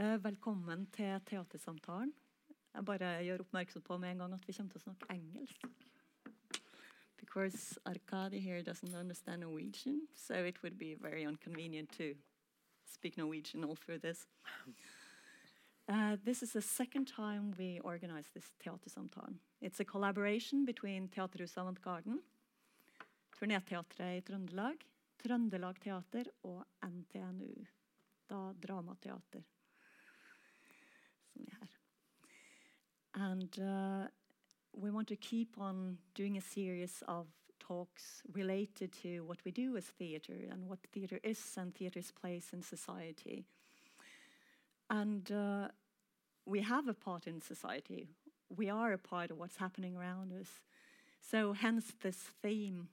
Eh, velkommen til Teatersamtalen. Jeg bare gjør oppmerksom på med en gang at vi kommer til å snakke engelsk. Because Arkadi here doesn't understand Norwegian, so it would be very inconvenient to speak Norwegian all through this. Uh, this is the second time we organize this Teatersamtalen. It's a collaboration between Teaterhuset Avantgarden, Turnéteatret i Trøndelag, Trøndelag Teater og NTNU, da Dramateater, And uh, we want to keep on doing a series of talks related to what we do as theatre and what theatre is and theatre's place in society. And uh, we have a part in society. We are a part of what's happening around us. So, hence this theme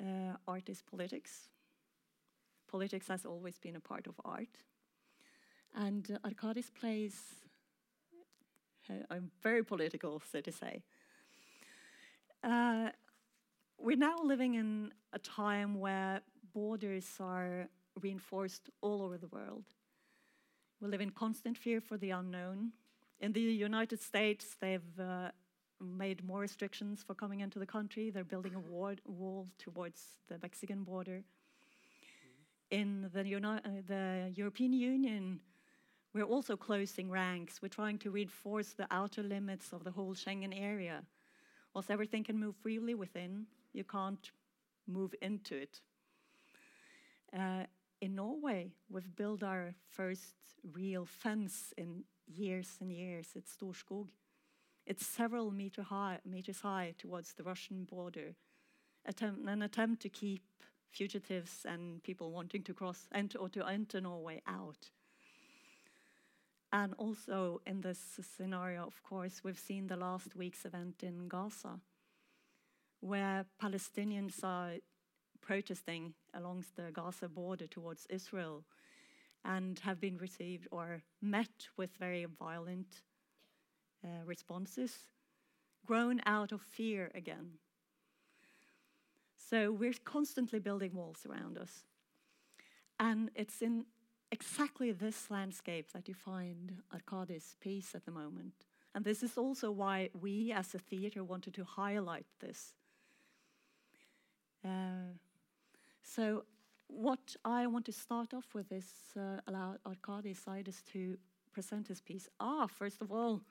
uh, art is politics. Politics has always been a part of art. And uh, Arkadis plays I'm very political, so to say. Uh, we're now living in a time where borders are reinforced all over the world. We live in constant fear for the unknown. In the United States, they've uh, made more restrictions for coming into the country. They're building a wall, wall towards the Mexican border. In the, Uni- uh, the European Union, we're also closing ranks. We're trying to reinforce the outer limits of the whole Schengen area. Whilst everything can move freely within, you can't move into it. Uh, in Norway, we've built our first real fence in years and years. It's Storskog. It's several meter high, meters high towards the Russian border. Attempt, an attempt to keep fugitives and people wanting to cross enter, or to enter Norway out. And also in this scenario, of course, we've seen the last week's event in Gaza, where Palestinians are protesting along the Gaza border towards Israel and have been received or met with very violent uh, responses, grown out of fear again. So we're constantly building walls around us. And it's in exactly this landscape that you find Arkadis' piece at the moment. And this is also why we as a theatre wanted to highlight this. Uh, so what I want to start off with is uh, allow Arkadi Zaides to present his piece. Ah, first of all,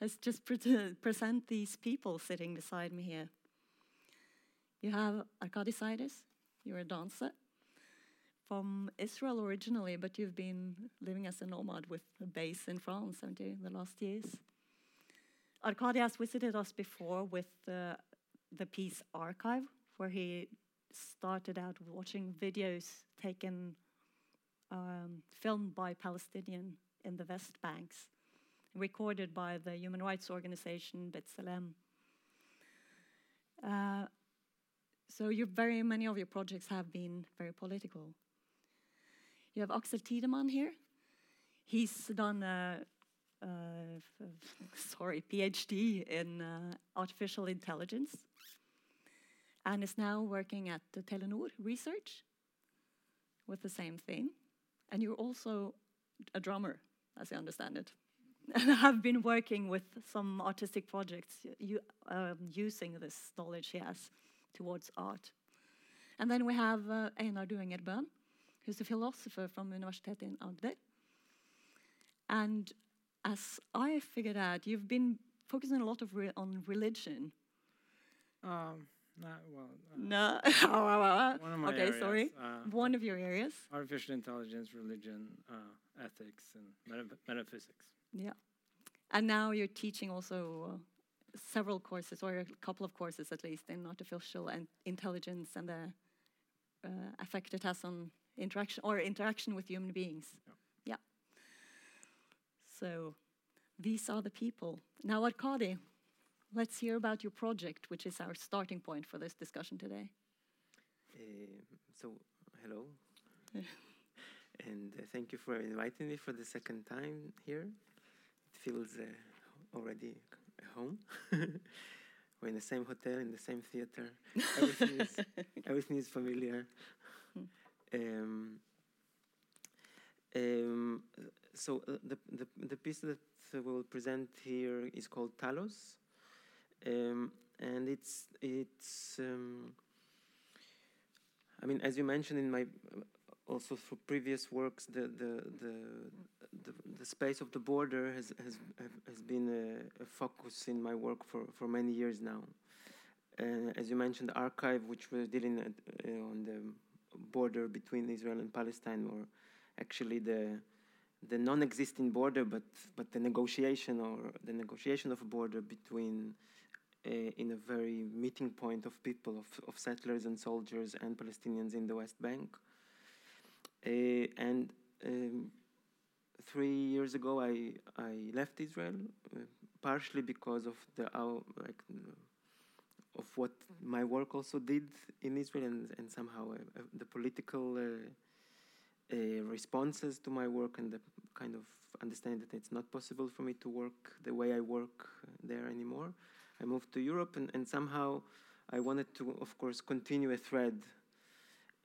let's just pre present these people sitting beside me here. You have Arkadi Zaides, you're a dancer from Israel originally, but you've been living as a nomad with a base in France, haven't you, In the last years? Arkady has visited us before with uh, the piece Archive, where he started out watching videos taken, um, filmed by Palestinian in the West Banks, recorded by the human rights organization B'Tselem. Uh, so very many of your projects have been very political. You have Axel Tidemann here. He's done a, a sorry PhD in uh, artificial intelligence, and is now working at the Telenor Research with the same thing. And you're also a drummer, as I understand it, and have been working with some artistic projects you, um, using this knowledge he has towards art. And then we have uh, Einar Duenger who's a philosopher from Universitetet in Agder. And as I figured out, you've been focusing a lot of re on religion. Um, not well. Uh, no. one of my okay, areas, sorry. Uh, one of your areas. Artificial intelligence, religion, uh, ethics, and meta metaphysics. Yeah. And now you're teaching also uh, several courses, or a couple of courses at least, in artificial and intelligence and the uh, effect it has on interaction or interaction with human beings. Yeah. yeah. So these are the people. Now, Arkady, let's hear about your project, which is our starting point for this discussion today. Uh, so, hello. and uh, thank you for inviting me for the second time here. It feels uh, already home. We're in the same hotel, in the same theater. Everything is, everything is familiar. Um, um, so uh, the, the the piece that we'll present here is called Talos, um, and it's it's. Um, I mean, as you mentioned in my also for previous works, the the the the, the space of the border has has has been a, a, focus in my work for for many years now. And as you mentioned, the archive, which we're dealing at, uh, on the border between Israel and Palestine, or actually the the non-existing border, but but the negotiation or the negotiation of a border between uh, in a very meeting point of people, of, of settlers and soldiers and Palestinians in the West Bank. Uh, and um, three years ago, I I left Israel, uh, partially because of the like of what my work also did in Israel, and and somehow uh, the political uh, responses to my work and the kind of understanding that it's not possible for me to work the way I work there anymore. I moved to Europe, and, and somehow I wanted to, of course, continue a thread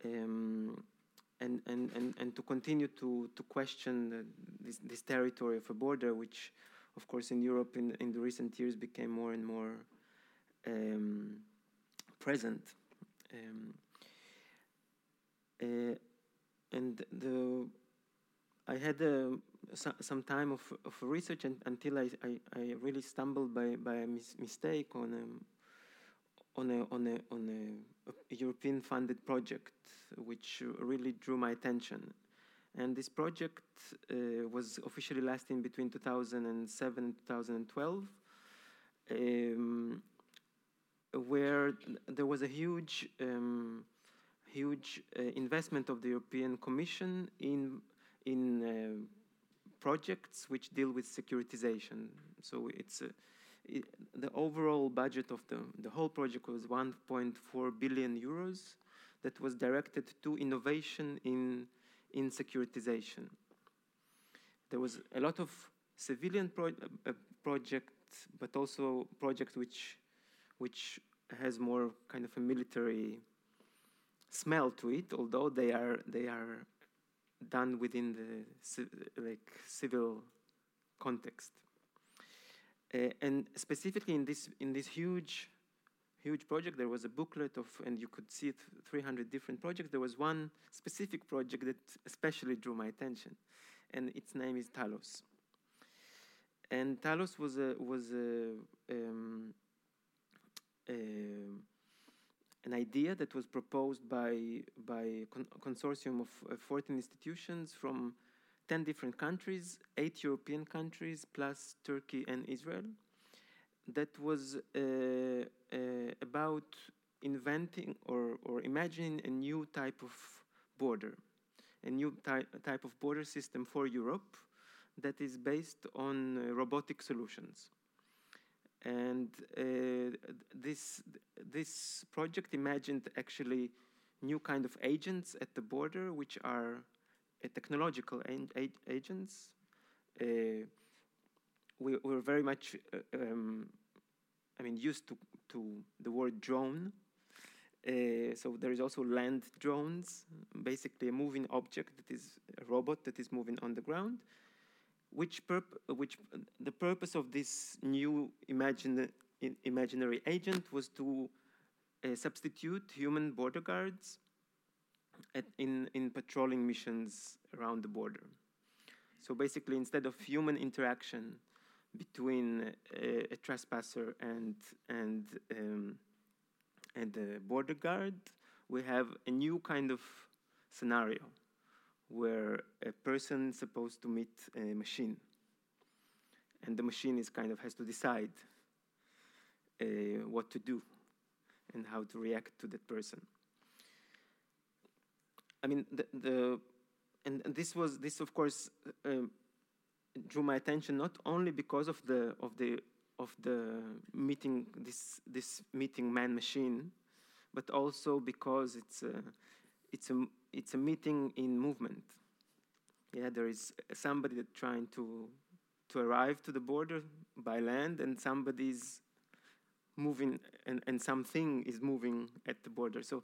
um, and, and, and, and to continue to, to question this, this territory of a border, which, of course, in Europe in, in the recent years became more and more um, present. Um, uh, and the I had uh, so, some time of, of research and, until I, I, I, really stumbled by, by a mis mistake on a, on a, on a, on a European funded project which really drew my attention. And this project uh, was officially lasting between 2007 and 2012, um, where there was a huge, um, huge uh, investment of the European Commission in in uh, projects which deal with securitization. So it's uh, it, the overall budget of the, the whole project was 1.4 billion euros that was directed to innovation in, in securitization. There was a lot of civilian pro uh, projects, but also projects which, which has more kind of a military smell to it, although they are, they are done within the like civil context. Uh, and specifically in this in this huge huge project there was a booklet of and you could see it 300 different projects there was one specific project that especially drew my attention and its name is talos and talos was a was a, um, an idea that was proposed by, by a con consortium of uh, 14 institutions from 10 different countries, eight European countries, plus Turkey and Israel, that was uh, uh, about inventing or, or imagining a new type of border, a new ty type of border system for Europe that is based on uh, robotic solutions and uh, this this project imagined actually new kind of agents at the border, which are uh, technological agents. Uh, we were very much, um, I mean, used to to the word drone. Uh, so there is also land drones, basically a moving object that is a robot that is moving on the ground which, which the purpose of this new imagine imaginary agent was to uh, substitute human border guards at, in, in patrolling missions around the border. So basically, instead of human interaction between a, uh, a trespasser and, and, um, and the border guard, we have a new kind of scenario where a person is supposed to meet a machine. And the machine is kind of has to decide uh, what to do and how to react to that person. I mean, the, the and, and this was this of course uh, drew my attention not only because of the of the of the meeting this this meeting man machine, but also because it's a, it's a it's a meeting in movement. Yeah, there is somebody trying to to arrive to the border by land, and somebody's moving, and, and something is moving at the border. So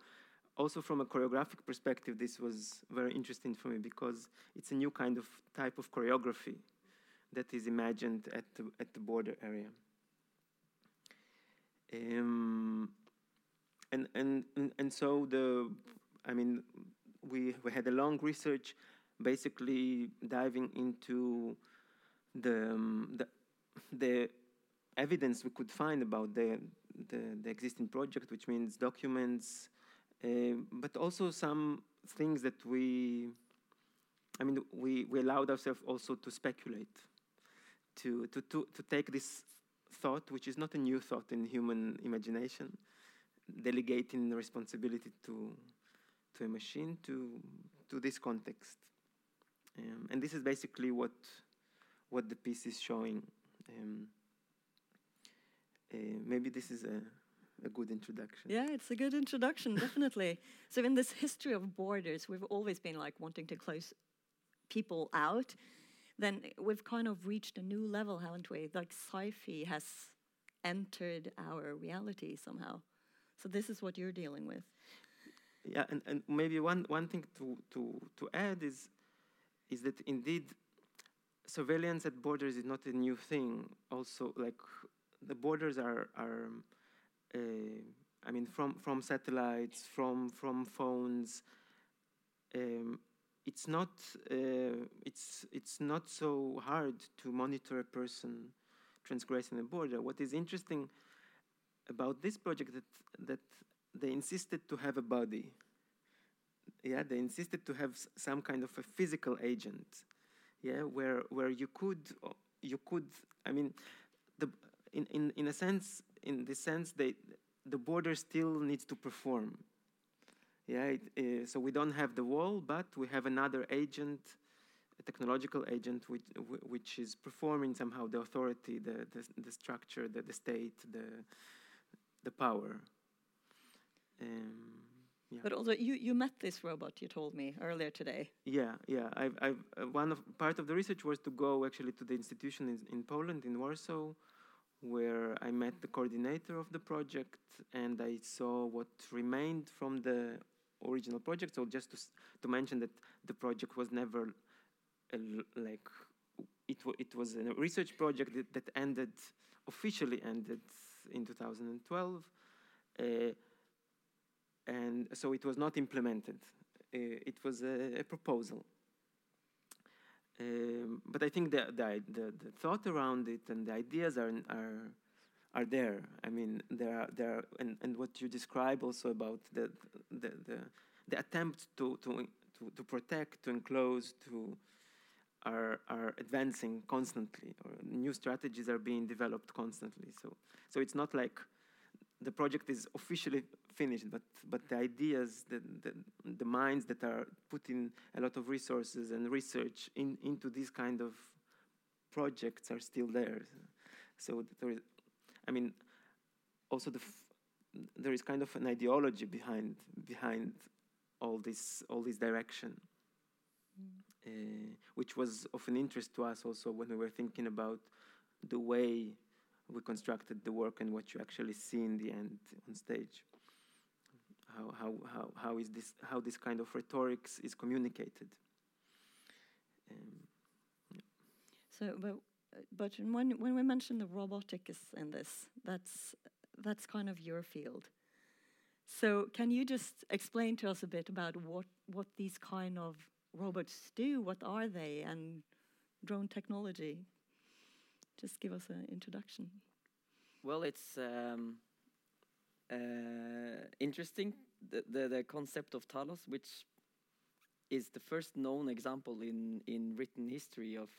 also from a choreographic perspective, this was very interesting for me because it's a new kind of type of choreography that is imagined at the, at the border area. Um, and, and, and, and so the, I mean, we, we had a long research basically diving into the, um, the, the evidence we could find about the, the, the existing project, which means documents, uh, but also some things that we, I mean, we, we allowed ourselves also to speculate, to, to, to, to take this thought, which is not a new thought in human imagination, delegating responsibility to, to a machine to, to this context. Um, and this is basically what, what the piece is showing. Um, uh, maybe this is a, a good introduction. Yeah, it's a good introduction, definitely. So, in this history of borders, we've always been like wanting to close people out. Then we've kind of reached a new level, haven't we? Like sci-fi has entered our reality somehow. So this is what you're dealing with. Yeah, and, and maybe one, one thing to, to, to add is is that indeed surveillance at borders is not a new thing. Also, like the borders are are, uh, I mean, from from satellites, from from phones. Um, it's not uh, it's it's not so hard to monitor a person transgressing a border. What is interesting about this project that that they insisted to have a body. Yeah, they insisted to have some kind of a physical agent. Yeah, where where you could you could I mean, the in in in a sense in this sense they the border still needs to perform yeah, it, uh, so we don't have the wall, but we have another agent, a technological agent, which, which is performing somehow the authority, the, the, the structure, the, the state, the, the power. Um, yeah. But also, you, you met this robot. You told me earlier today. Yeah, yeah. I've, I've uh, one of part of the research was to go actually to the institution in, in Poland, in Warsaw, where I met the coordinator of the project, and I saw what remained from the original project. So just to, to mention that the project was never uh, like it, it was a research project that, that ended officially ended in 2012 uh, and so it was not implemented uh, it was a, a proposal um, but I think the, the, the, the, thought around it and the ideas are, are are there. I mean, there are there, and, and what you describe also about the the the, the attempt to, to to to protect, to enclose, to are are advancing constantly, or new strategies are being developed constantly. So so it's not like the project is officially finished, but but the ideas, the the, the minds that are putting a lot of resources and research in into these kind of projects are still there. So there is I mean, also the there is kind of an ideology behind behind all this all this direction, mm. uh, which was of an interest to us also when we were thinking about the way we constructed the work and what you actually see in the end on stage. How how how how is this how this kind of rhetorics is communicated. Um, yeah. So, but but when when we mention the robotics in this, that's that's kind of your field. So can you just explain to us a bit about what what these kind of robots do? What are they, and drone technology? Just give us an introduction. Well, it's um, uh, interesting the, the, the concept of Talos, which is the first known example in in written history of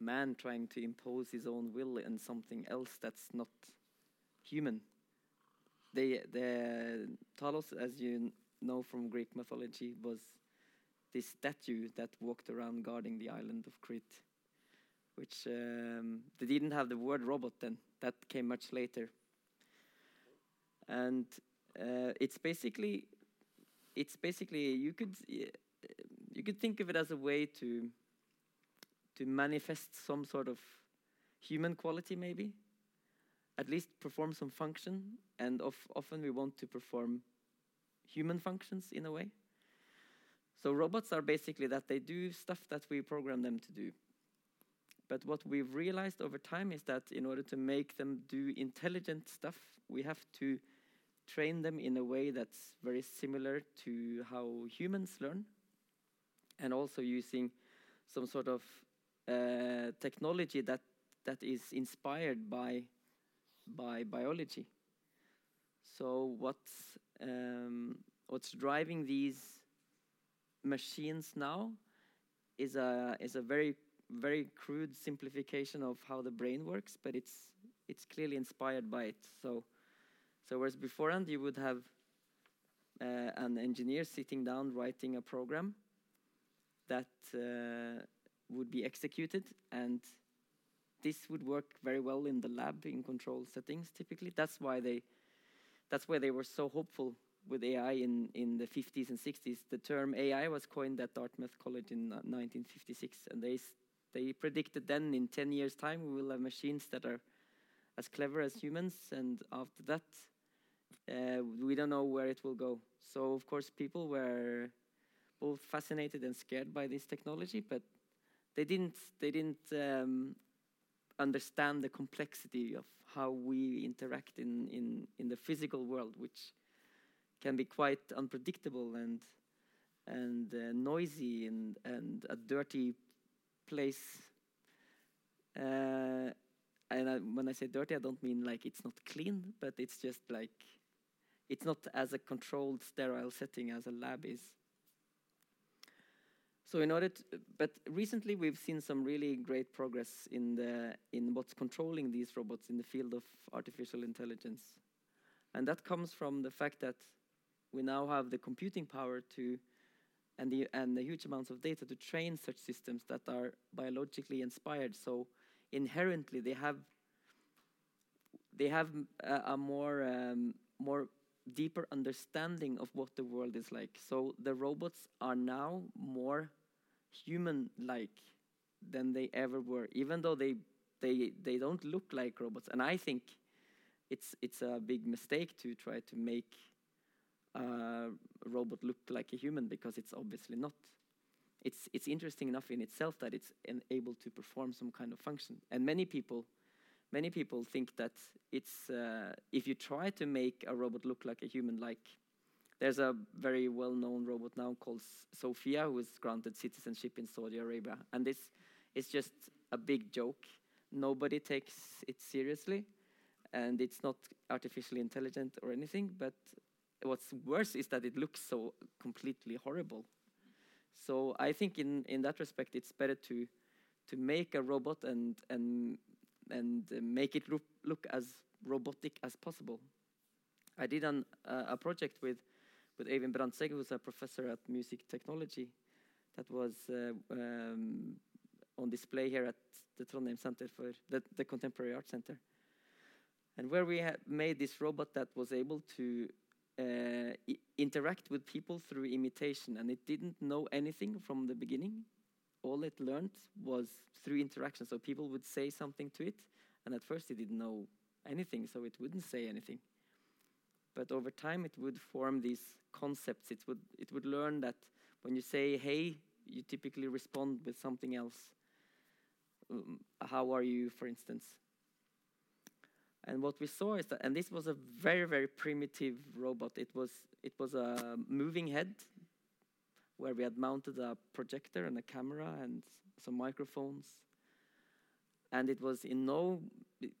man trying to impose his own will in something else that's not human. They, the Talos, as you know from Greek mythology, was this statue that walked around guarding the island of Crete, which um, they didn't have the word robot then. That came much later, and uh, it's basically, it's basically you could you could think of it as a way to to manifest some sort of human quality, maybe. At least perform some function, and of, often we want to perform human functions in a way. So robots are basically that they do stuff that we program them to do. But what we've realized over time is that in order to make them do intelligent stuff, we have to train them in a way that's very similar to how humans learn, and also using some sort of uh, technology that that is inspired by by biology. So what's um, what's driving these machines now is a is a very very crude simplification of how the brain works, but it's it's clearly inspired by it. So so whereas beforehand you would have uh, an engineer sitting down writing a program that uh, would be executed and this would work very well in the lab in control settings typically that's why they that's why they were so hopeful with AI in, in the 50s and 60s. The term AI was coined at Dartmouth College in 1956, uh, and they, they predicted then in 10 years' time we will have machines that are as clever as humans, and after that, uh, we don't know where it will go. So, of course, people were both fascinated and scared by this technology, but they didn't, they didn't um, understand the complexity of how we interact in, in, in the physical world, which can be quite unpredictable and and uh, noisy and and a dirty place. Uh, and I, when I say dirty, I don't mean like it's not clean, but it's just like it's not as a controlled, sterile setting as a lab is. So in order, to, but recently we've seen some really great progress in the in what's controlling these robots in the field of artificial intelligence, and that comes from the fact that we now have the computing power to and the and the huge amounts of data to train such systems that are biologically inspired. So inherently they have they have a, a more um, more deeper understanding of what the world is like. So the robots are now more human-like than they ever were, even though they they they don't look like robots. And I think it's it's a big mistake to try to make a robot look like a human because it's obviously not. It's it's interesting enough in itself that it's able to perform some kind of function. And many people many people think that it's uh, if you try to make a robot look like a human, like there's a very well-known robot now called Sophia, who is granted citizenship in Saudi Arabia, and this is just a big joke. Nobody takes it seriously, and it's not artificially intelligent or anything. But what's worse is that it looks so completely horrible. So I think in in that respect, it's better to to make a robot and and and make it look look as robotic as possible. I did an, uh, a project with with Øyvind Brandtsegg, who's a professor at music technology, that was uh, um, on display here at the Trondheim Center for the, the Contemporary Art Center. And where we made this robot that was able to uh, interact with people through imitation, and it didn't know anything from the beginning. All it learned was through interaction. So people would say something to it, and at first it didn't know anything, so it wouldn't say anything but over time it would form these concepts. It would it would learn that when you say "Hey," you typically respond with something else. Um, how are you, for instance? And what we saw is that, and this was a very very primitive robot. It was it was a moving head where we had mounted a projector and a camera and some microphones. And it was in no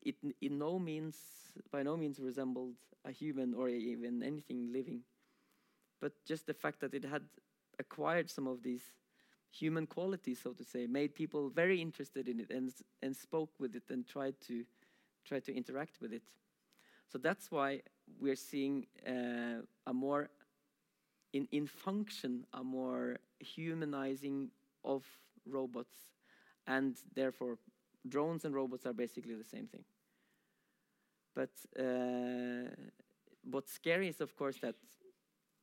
it in no means by no means resembled a human or even anything living. But just the fact that it had acquired some of these human qualities so to say made people very interested in it and and spoke with it and tried to try to interact with it. So that's why we're seeing uh, a more in in function a more humanizing of robots and therefore drones and robots are basically the same thing. But uh, what's scary is, of course, that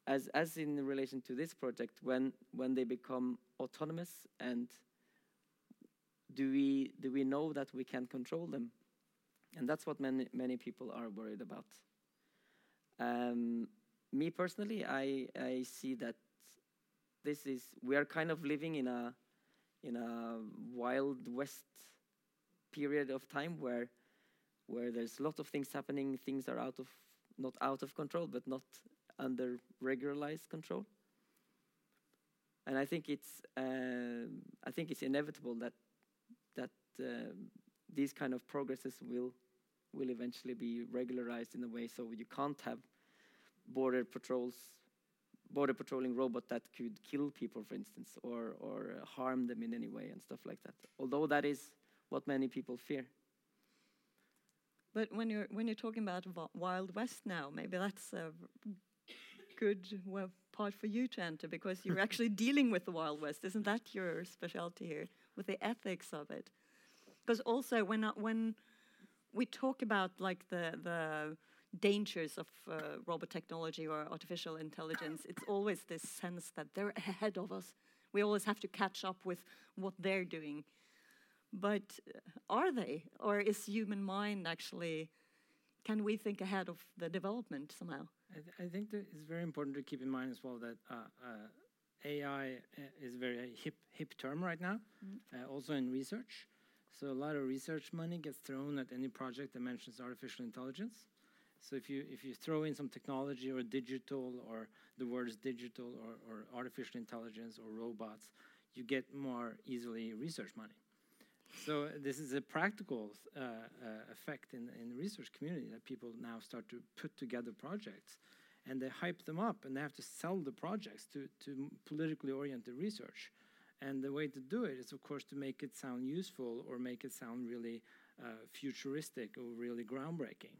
as as in relation to this project, when when they become autonomous, and do we do we know that we can control them? And that's what many many people are worried about. Um, me personally, I I see that this is we are kind of living in a in a wild west period of time where where there's a lot of things happening. Things are out of not out of control, but not under regularized control. And I think it's uh, I think it's inevitable that that uh, these kind of progresses will will eventually be regularized in a way so you can't have border patrols border patrolling robot that could kill people for instance or or uh, harm them in any way and stuff like that although that is what many people fear But when you're when you're talking about Wild West now, maybe that's a good well, part for you to enter because you're actually dealing with the Wild West. Isn't that your specialty here with the ethics of it? Because also when I- when we talk about like the the dangers of uh, robot technology or artificial intelligence, it's always this sense that they're ahead of us. We always have to catch up with what they're doing. But uh, are they? Or is human mind actually, can we think ahead of the development somehow? I, th- I think that it's very important to keep in mind as well that uh, uh, AI uh, is a very hip hip term right now, uh, also in research. So a lot of research money gets thrown at any project that mentions artificial intelligence. So if you if you throw in some technology or digital or the words digital or, or artificial intelligence or robots, you get more easily research money. So this is a practical uh, uh, effect in, in the research community that people now start to put together projects and they hype them up and they have to sell the projects to, to politically oriented research. And the way to do it is, of course, to make it sound useful or make it sound really uh, futuristic or really groundbreaking.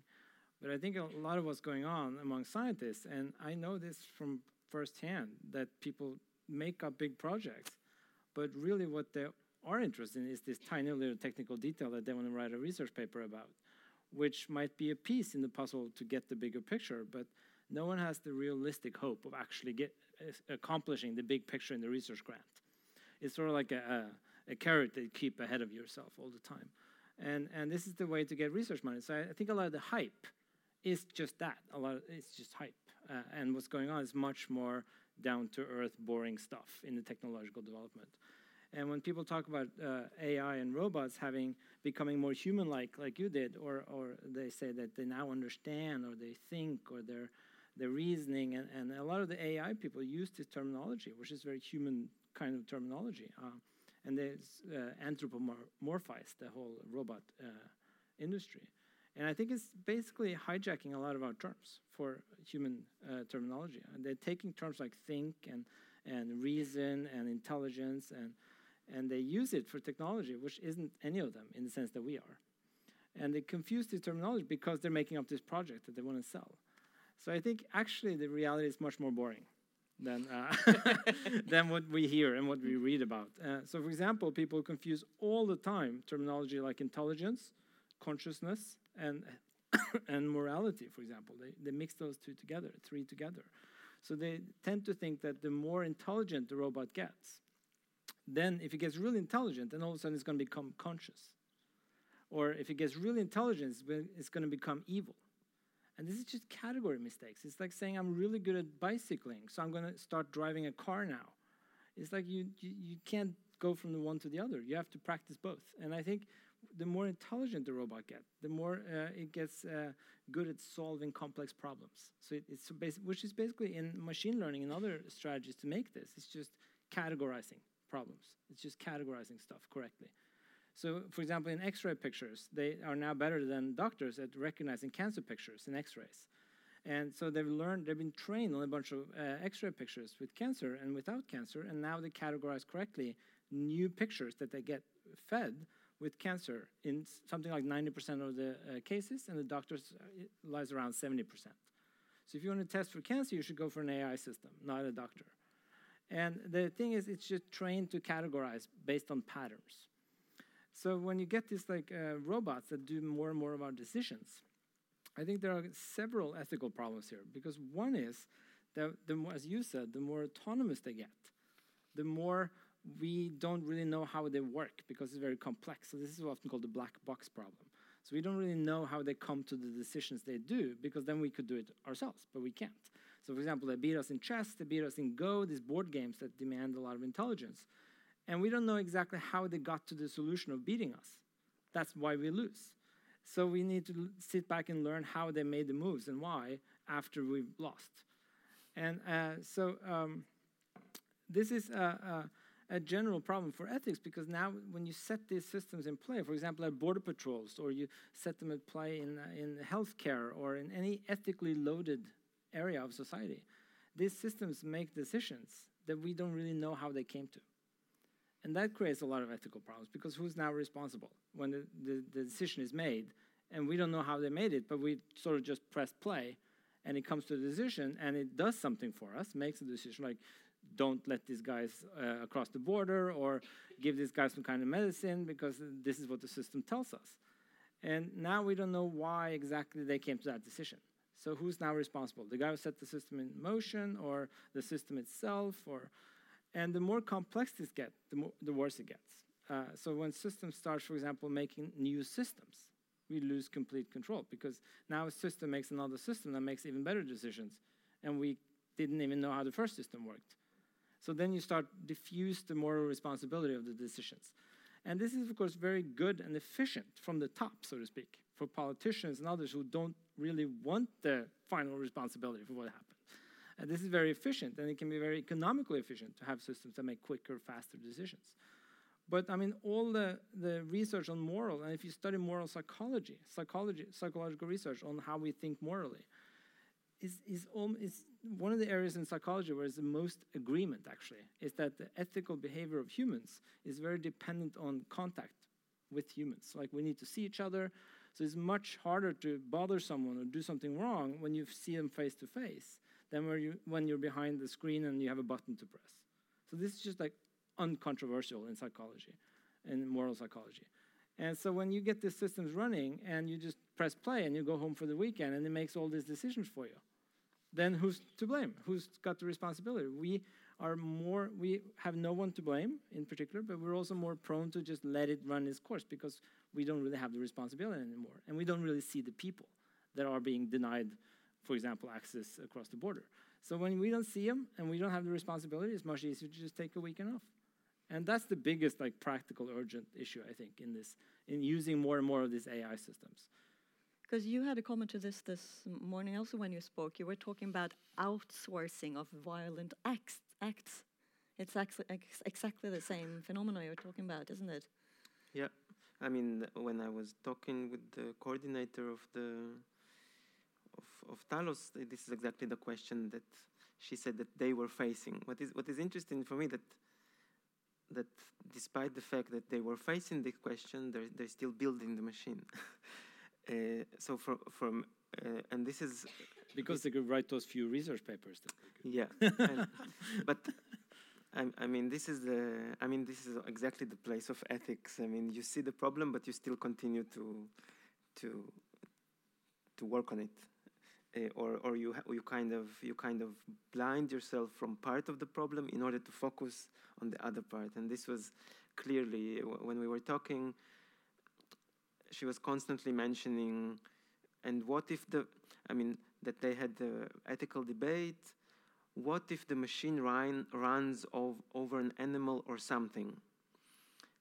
But I think a lot of what's going on among scientists, and I know this from firsthand, that people make up big projects, but really what they are interested in is this tiny little technical detail that they want to write a research paper about, which might be a piece in the puzzle to get the bigger picture, but no one has the realistic hope of actually get, uh, accomplishing the big picture in the research grant. It's sort of like a, a, a carrot that you keep ahead of yourself all the time. And, and this is the way to get research money. So I, I think a lot of the hype is just that. A lot of, it's just hype. Uh, and what's going on is much more down to earth, boring stuff in the technological development. And when people talk about uh, AI and robots having becoming more human-like, like you did, or or they say that they now understand, or they think, or they're they're reasoning, and, and a lot of the AI people use this terminology, which is very human kind of terminology, uh, and they uh, anthropomorphize the whole robot uh, industry. And I think it's basically hijacking a lot of our terms for human uh, terminology. And they're taking terms like think and and reason and intelligence and and they use it for technology, which isn't any of them in the sense that we are. And they confuse this terminology because they're making up this project that they want to sell. So I think actually the reality is much more boring than uh, than what we hear and what we read about. Uh, so, for example, people confuse all the time terminology like intelligence, consciousness, and and morality. For example, they they mix those two together, three together. So they tend to think that the more intelligent the robot gets, then if it gets really intelligent, then all of a sudden it's going to become conscious. Or if it gets really intelligent, it's going to become evil. And this is just category mistakes. It's like saying I'm really good at bicycling, so I'm going to start driving a car now. It's like you, you you can't go from the one to the other. You have to practice both. And I think the more intelligent the robot gets, the more uh, it gets uh, good at solving complex problems. So it, it's which is basically in machine learning and other strategies to make this. It's just categorizing problems. It's just categorizing stuff correctly. So, for example, in X-ray pictures, they are now better than doctors at recognizing cancer pictures in X-rays. And so they've learned, they've been trained on a bunch of uh, X-ray pictures with cancer and without cancer, and now they categorize correctly new pictures that they get fed with cancer in something like 90% of the uh, cases, and the doctors uh, lies around 70%. So if you want to test for cancer, you should go for an AI system, not a doctor. And the thing is, it's just trained to categorize based on patterns. So when you get these like uh, robots that do more and more of our decisions, I think there are several ethical problems here. Because one is that the more, as you said, the more autonomous they get, the more we don't really know how they work because it's very complex. So this is often called the black box problem. So we don't really know how they come to the decisions they do because then we could do it ourselves, but we can't. So, for example, they beat us in chess, they beat us in Go, these board games that demand a lot of intelligence. And we don't know exactly how they got to the solution of beating us. That's why we lose. So we need to sit back and learn how they made the moves and why after we've lost. And uh, so um, this is a, a, a, general problem for ethics because now when you set these systems in play, for example, at border patrols, or you set them at play in, uh, in healthcare or in any ethically loaded area of society, these systems make decisions that we don't really know how they came to. And that creates a lot of ethical problems because who's now responsible when the, the, the, decision is made and we don't know how they made it, but we sort of just press play and it comes to the decision and it does something for us, makes a decision like don't let these guys uh, across the border or give these guys some kind of medicine because this is what the system tells us. And now we don't know why exactly they came to that decision. So who's now responsible? The guy who set the system in motion or the system itself or and the more complex this gets, the, the worse it gets. Uh, so when systems start, for example, making new systems, we lose complete control because now a system makes another system that makes even better decisions, and we didn't even know how the first system worked. So then you start diffuse the moral responsibility of the decisions. And this is, of course, very good and efficient from the top, so to speak, for politicians and others who don't really want the final responsibility for what happened. And this is very efficient, and it can be very economically efficient to have systems that make quicker, faster decisions. But I mean, all the, the research on moral, and if you study moral psychology, psychology, psychological research on how we think morally, is, is, um, is one of the areas in psychology where there's the most agreement, actually, is that the ethical behavior of humans is very dependent on contact with humans. Like, we need to see each other, so it's much harder to bother someone or do something wrong when you see them face to face than when, you, when you're behind the screen and you have a button to press. So this is just like uncontroversial in psychology, in moral psychology. And so when you get these systems running and you just press play and you go home for the weekend and it makes all these decisions for you, then who's to blame? Who's got the responsibility? We are more, we have no one to blame in particular, but we're also more prone to just let it run its course because we don't really have the responsibility anymore. And we don't really see the people that are being denied for example, access across the border. So when we don't see them and we don't have the responsibility, it's much easier to just take a weekend off. And that's the biggest like practical urgent issue I think in this in using more and more of these AI systems. Because you had a comment to this this morning also when you spoke. You were talking about outsourcing of violent acts. acts. It's actually ex exactly the same phenomenon you're talking about, isn't it? Yeah, I mean, when I was talking with the coordinator of the of, of Talos, this is exactly the question that she said that they were facing. What is what is interesting for me that that despite the fact that they were facing the question, they're, they're still building the machine. uh, so from from uh, and this is because they could write those few research papers. yeah, and, but I, I, mean this is the I mean this is exactly the place of ethics. I mean you see the problem, but you still continue to to to work on it uh, or or you you kind of you kind of blind yourself from part of the problem in order to focus on the other part and this was clearly when we were talking she was constantly mentioning and what if the i mean that they had the ethical debate? What if the machine run, runs ov, over an animal or something?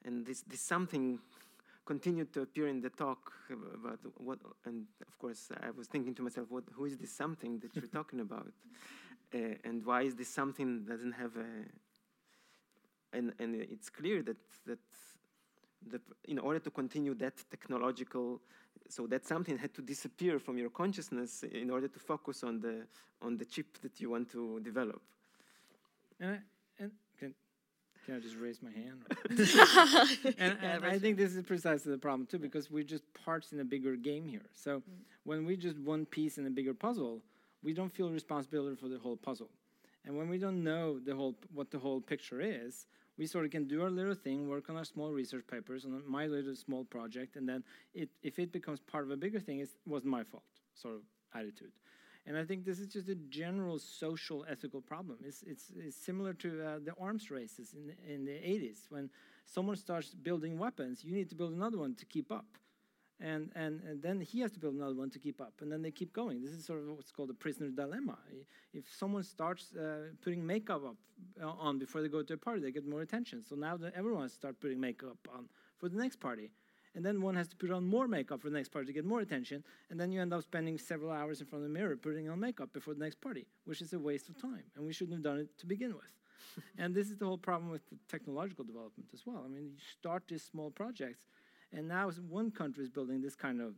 And this this something continued to appear in the talk about what, and of course I was thinking to myself, what, who is this something that you're talking about, uh, and why is this something doesn't have a, and and it's clear that that the, in order to continue that technological, so that something had to disappear from your consciousness in order to focus on the on the chip that you want to develop. And i can can I just raise my hand? and, yeah, and I think this is precisely the problem too, because we're just parts in a bigger game here. So mm. when we just one piece in a bigger puzzle, we don't feel responsibility for the whole puzzle. And when we don't know the whole what the whole picture is, we sort of can do our little thing, work on our small research papers, on my little small project, and then it, if it becomes part of a bigger thing, it wasn't my fault sort of attitude. And I think this is just a general social ethical problem. It's, it's, it's similar to uh, the arms races in, in the 80s. When someone starts building weapons, you need to build another one to keep up. And, and, and then he has to build another one to keep up, and then they keep going. This is sort of what's called a prisoner dilemma. If someone starts uh, putting makeup up uh, on before they go to a party, they get more attention. So now everyone starts putting makeup on for the next party, and then one has to put on more makeup for the next party to get more attention, and then you end up spending several hours in front of the mirror putting on makeup before the next party, which is a waste of time, and we shouldn't have done it to begin with. and this is the whole problem with the technological development as well. I mean, you start these small projects and now one country is building this kind of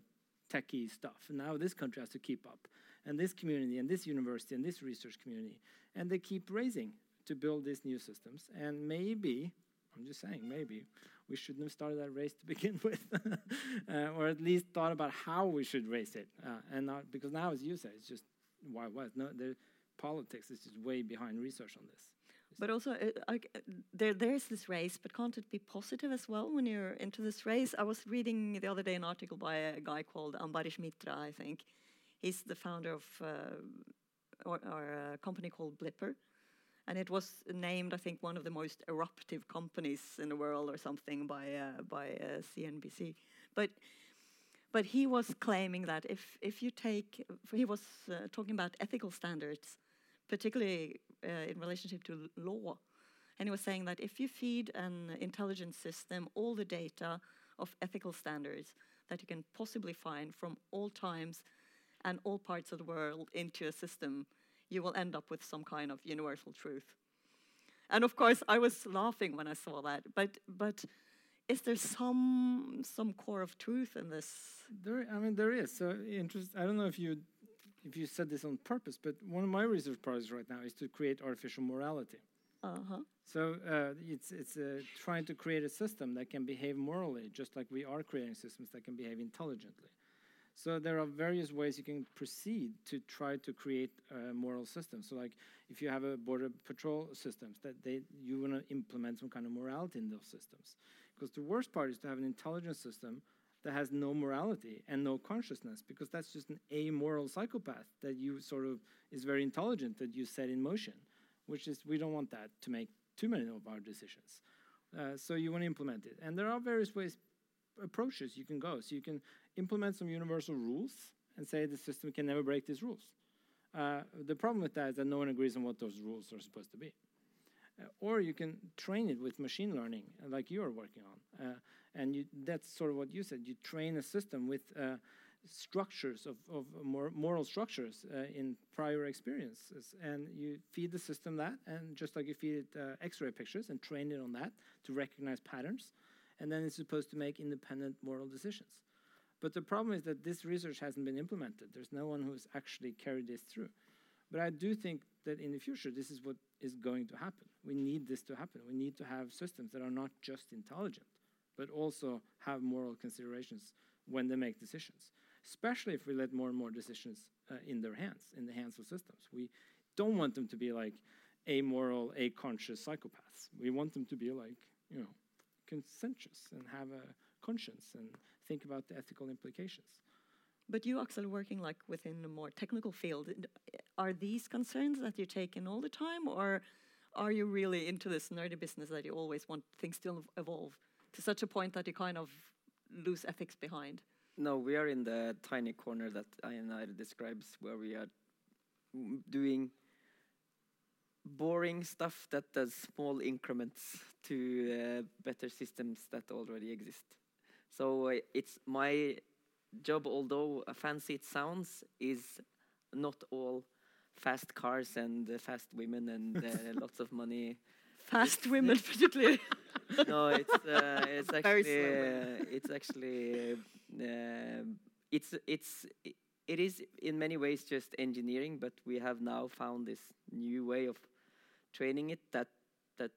techie stuff. And now this country has to keep up. And this community and this university and this research community. And they keep raising to build these new systems. And maybe, I'm just saying, maybe we shouldn't have started that race to begin with, uh, or at least thought about how we should race it. Uh, and not because now, as you say, it's just why what? No, the politics is just way behind research on this. But also, uh, I, there there's this race, but can't it be positive as well when you're into this race? I was reading the other day an article by a guy called Ambarish Mitra, I think. He's the founder of uh, or, or a company called Blippar, and it was named, I think, one of the most eruptive companies in the world or something by uh, by uh, CNBC. But but he was claiming that if if you take, he was uh, talking about ethical standards, particularly uh, in relationship to law. And he was saying that if you feed an intelligence system all the data of ethical standards that you can possibly find from all times and all parts of the world into a system, you will end up with some kind of universal truth. And of course, I was laughing when I saw that. But but is there some some core of truth in this? There, I mean, there is. So interest. I don't know if you if you said this on purpose, but one of my research projects right now is to create artificial morality. Uh-huh. So uh, it's it's uh, trying to create a system that can behave morally, just like we are creating systems that can behave intelligently. So there are various ways you can proceed to try to create a moral system. So like if you have a border patrol systems, that they you want to implement some kind of morality in those systems. Because the worst part is to have an intelligence system that has no morality and no consciousness because that's just an amoral psychopath that you sort of is very intelligent that you set in motion which is we don't want that to make too many of our decisions. Uh, so you want to implement it. And there are various ways approaches you can go. So you can implement some universal rules and say the system can never break these rules. Uh, the problem with that is that no one agrees on what those rules are supposed to be uh, or you can train it with machine learning like you are working on uh, and you, that's sort of what you said. You train a system with uh, structures of, of more moral structures uh, in prior experiences, and you feed the system that, and just like you feed it uh, X-ray pictures and train it on that to recognize patterns, and then it's supposed to make independent moral decisions. But the problem is that this research hasn't been implemented. There's no one who's actually carried this through. But I do think that in the future, this is what is going to happen. We need this to happen. We need to have systems that are not just intelligent, but also have moral considerations when they make decisions, especially if we let more and more decisions uh, in their hands, in the hands of systems. We don't want them to be like amoral, a-conscious psychopaths. We want them to be like, you know, conscientious and have a conscience and think about the ethical implications. But you, Axel, working like within a more technical field, are these concerns that you take in all the time, or are you really into this nerdy business that you always want things to evolve? to such a point that you kind of lose ethics behind. No, we are in the tiny corner that Einar describes, where we are doing boring stuff that does small increments to uh, better systems that already exist. So uh, it's my job, although fancy it sounds, is not all fast cars and uh, fast women and uh, lots of money. Fast women, particularly. no, it's uh, it's actually uh, it's actually uh, it's it's it is in many ways just engineering, but we have now found this new way of training it that that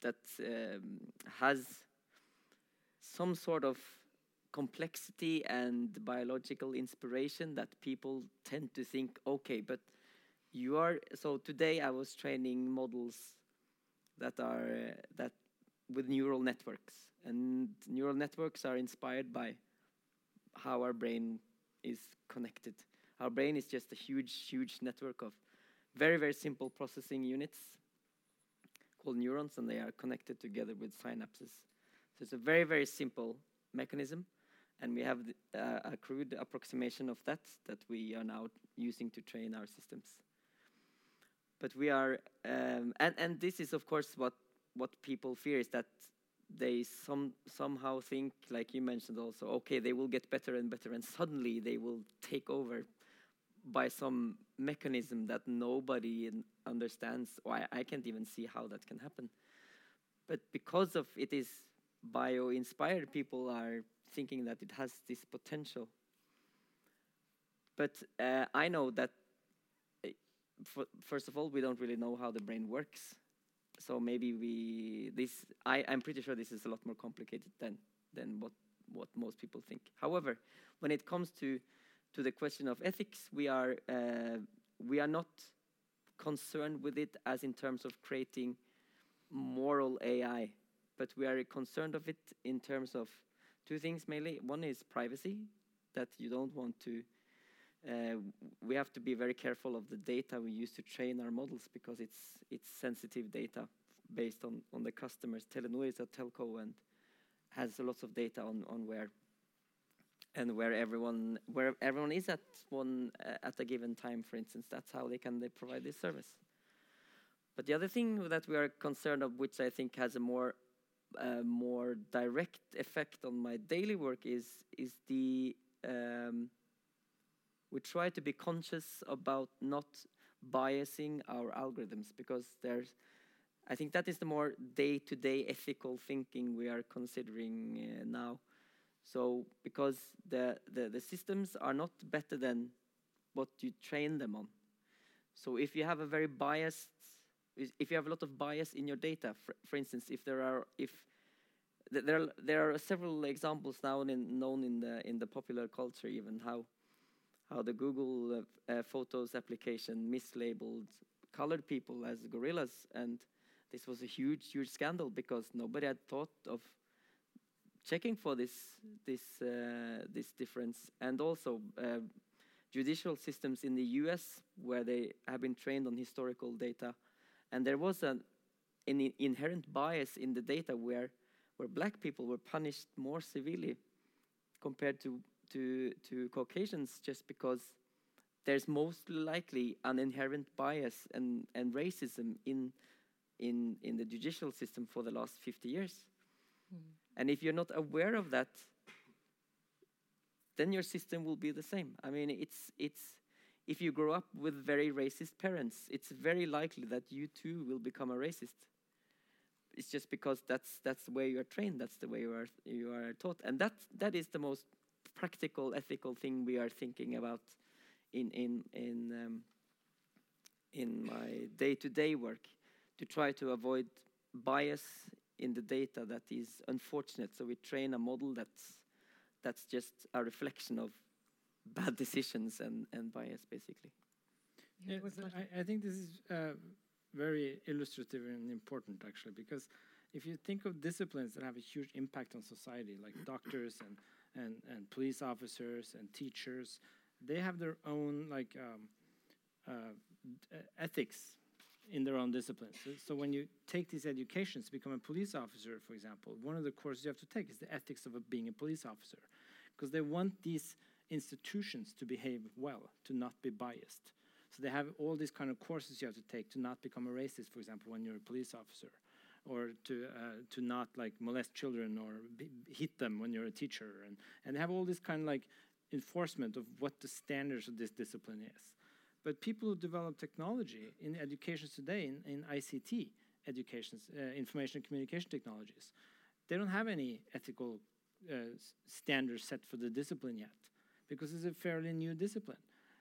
that um, has some sort of complexity and biological inspiration that people tend to think okay but you are so today i was training models that are uh, that with neural networks. And neural networks are inspired by how our brain is connected. Our brain is just a huge, huge network of very, very simple processing units called neurons, and they are connected together with synapses. So it's a very, very simple mechanism. And we have uh, a crude approximation of that that we are now using to train our systems. But we are, um, and and this is of course what what people fear is that they some somehow think, like you mentioned also, okay, they will get better and better, and suddenly they will take over by some mechanism that nobody understands. I, I can't even see how that can happen. But because of it is bio-inspired, people are thinking that it has this potential. But uh, I know that, uh, first of all, we don't really know how the brain works. So maybe we this I I'm pretty sure this is a lot more complicated than than what what most people think. However, when it comes to to the question of ethics, we are uh, we are not concerned with it as in terms of creating moral AI, but we are concerned of it in terms of two things mainly. One is privacy, that you don't want to. Uh, we have to be very careful of the data we use to train our models because it's it's sensitive data based on on the customers. Telenor is a telco and has lots of data on on where and where everyone where everyone is at one uh, at a given time. For instance, that's how they can they provide this service. But the other thing that we are concerned of, which I think has a more uh, more direct effect on my daily work, is is the um, we try to be conscious about not biasing our algorithms because there's I think that is the more day-to-day ethical thinking we are considering uh, now. So because the, the the systems are not better than what you train them on. So if you have a very biased if you have a lot of bias in your data, for, for instance, if there are if there are, there are several examples now in, known in the in the popular culture even how how the Google uh, uh, Photos application mislabeled colored people as gorillas, and this was a huge huge scandal because nobody had thought of checking for this this uh, this difference, and also uh, judicial systems in the U.S. where they have been trained on historical data and there was an, an inherent bias in the data where, where black people were punished more severely compared to, to, to Caucasians just because there's most likely an inherent bias and, and racism in, in, in the judicial system for the last 50 years. Mm. And if you're not aware of that, then your system will be the same. I mean, it's, it's, if you grow up with very racist parents, it's very likely that you too will become a racist. It's just because that's that's the way you are trained, that's the way you are you are taught, and that that is the most practical, ethical thing we are thinking about in in in um, in my day-to-day work to try to avoid bias in the data that is unfortunate. So we train a model that's that's just a reflection of bad decisions and, and bias, basically. Yeah, so I, I, think this is uh, very illustrative and important, actually, because if you think of disciplines that have a huge impact on society, like doctors and, and, and police officers and teachers, they have their own like um, uh, ethics in their own disciplines. So, so, when you take these educations to become a police officer, for example, one of the courses you have to take is the ethics of a, being a police officer, because they want these institutions to behave well, to not be biased. So they have all these kind of courses you have to take to not become a racist, for example, when you're a police officer, or to uh, to not like molest children or hit them when you're a teacher, and and have all this kind of like enforcement of what the standards of this discipline is. But people who develop technology in education today, in, in ICT education, uh, information and communication technologies, they don't have any ethical uh, standards set for the discipline yet because it's a fairly new discipline.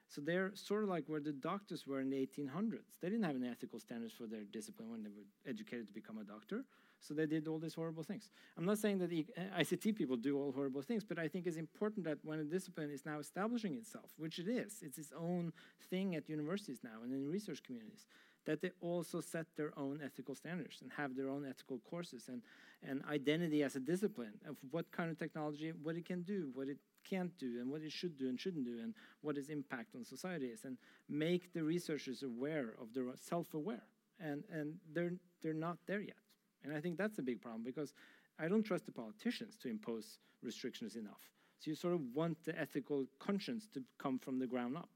So they're sort of like where the doctors were in the 1800s. They didn't have any ethical standards for their discipline when they were educated to become a doctor. So they did all these horrible things. I'm not saying that uh, the ICT people do all horrible things, but I think it's important that when a discipline is now establishing itself, which it is, it's its own thing at universities now and in research communities, that they also set their own ethical standards and have their own ethical courses and, and identity as a discipline of what kind of technology, what it can do, what it can't do and what it should do and shouldn't do and what its impact on society is and make the researchers aware of their self-aware and and they're they're not there yet and i think that's a big problem because i don't trust the politicians to impose restrictions enough So you sort of want the ethical conscience to come from the ground up.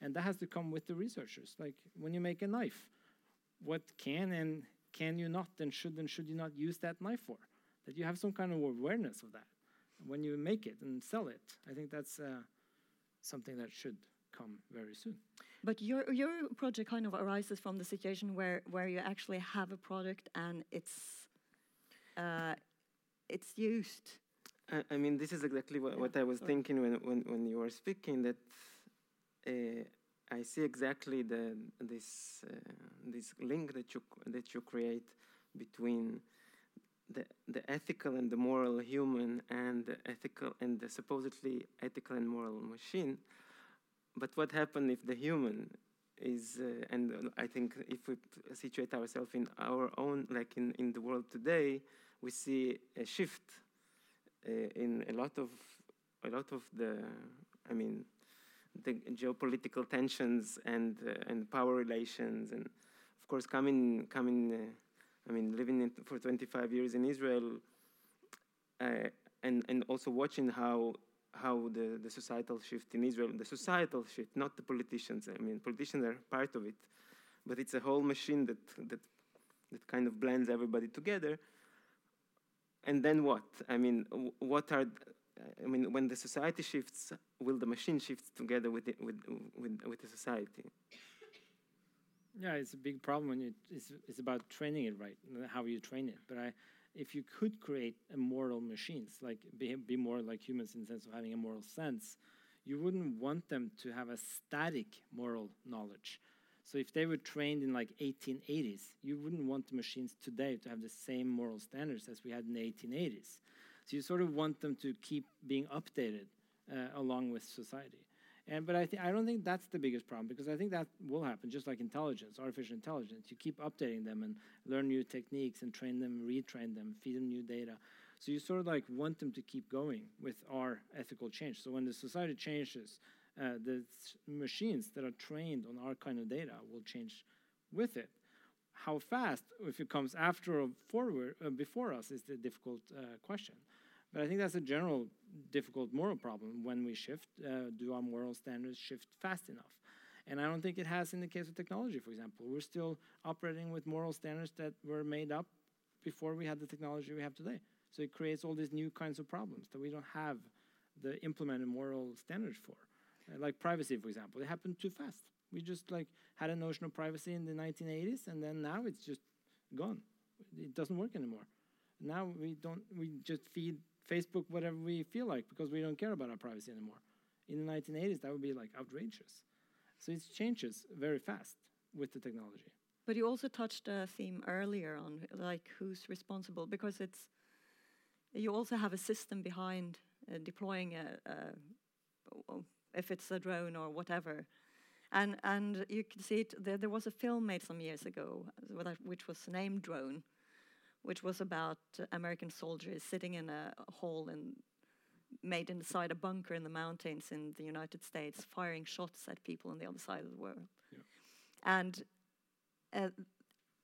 And that has to come with the researchers. Like when you make a knife, what can and can you not and should and should you not use that knife for? That you have some kind of awareness of that when you make it and sell it. I think that's uh, something that should come very soon. But your your project kind of arises from the situation where where you actually have a product and it's uh, it's used. I, I mean, this is exactly what, Yeah, what I was sorry. thinking when, when, when you were speaking. That uh, I see exactly the this uh, this link that you that you create between the the ethical and the moral human and the ethical and the supposedly ethical and moral machine. But what happens if the human is uh, and uh, I think if we situate ourselves in our own like in, in the world today, we see a shift uh, in a lot of a lot of the I mean the geopolitical tensions and uh, and power relations and of course coming coming uh, I mean living in, for 25 years in Israel uh, and and also watching how how the, the societal shift in Israel the societal shift not the politicians I mean politicians are part of it but it's a whole machine that that that kind of blends everybody together and then what? I mean, what are? I mean, when the society shifts, will the machine shift together with it, with, with with the society? Yeah, it's a big problem when it's, it's about training it right, how you train it. But I, if you could create immortal machines, like be, be more like humans in the sense of having a moral sense, you wouldn't want them to have a static moral knowledge. So if they were trained in like 1880s, you wouldn't want the machines today to have the same moral standards as we had in the 1880s. So you sort of want them to keep being updated uh, along with society. And but I I don't think that's the biggest problem because I think that will happen just like intelligence, artificial intelligence. You keep updating them and learn new techniques and train them, retrain them, feed them new data. So you sort of like want them to keep going with our ethical change. So when the society changes, uh, the machines that are trained on our kind of data will change with it. How fast, if it comes after or forward uh, before us, is the difficult uh, question. But I think that's a general difficult moral problem when we shift. Uh, do our moral standards shift fast enough? And I don't think it has in the case of technology, for example. We're still operating with moral standards that were made up before we had the technology we have today. So it creates all these new kinds of problems that we don't have the implemented moral standards for. Uh, like privacy, for example, it happened too fast. We just like had a notion of privacy in the 1980s, and then now it's just gone. It doesn't work anymore. Now we don't. We just feed Facebook whatever we feel like because we don't care about our privacy anymore. In the 1980s, that would be like outrageous. So it changes very fast with the technology. But you also touched a theme earlier on like who's responsible because it's you also have a system behind uh, deploying a, a if it's a drone or whatever. And and you can see it there, there was a film made some years ago which was named Drone which was about American soldiers sitting in a hole and made inside a bunker in the mountains in the United States, firing shots at people on the other side of the world. Yeah. And uh,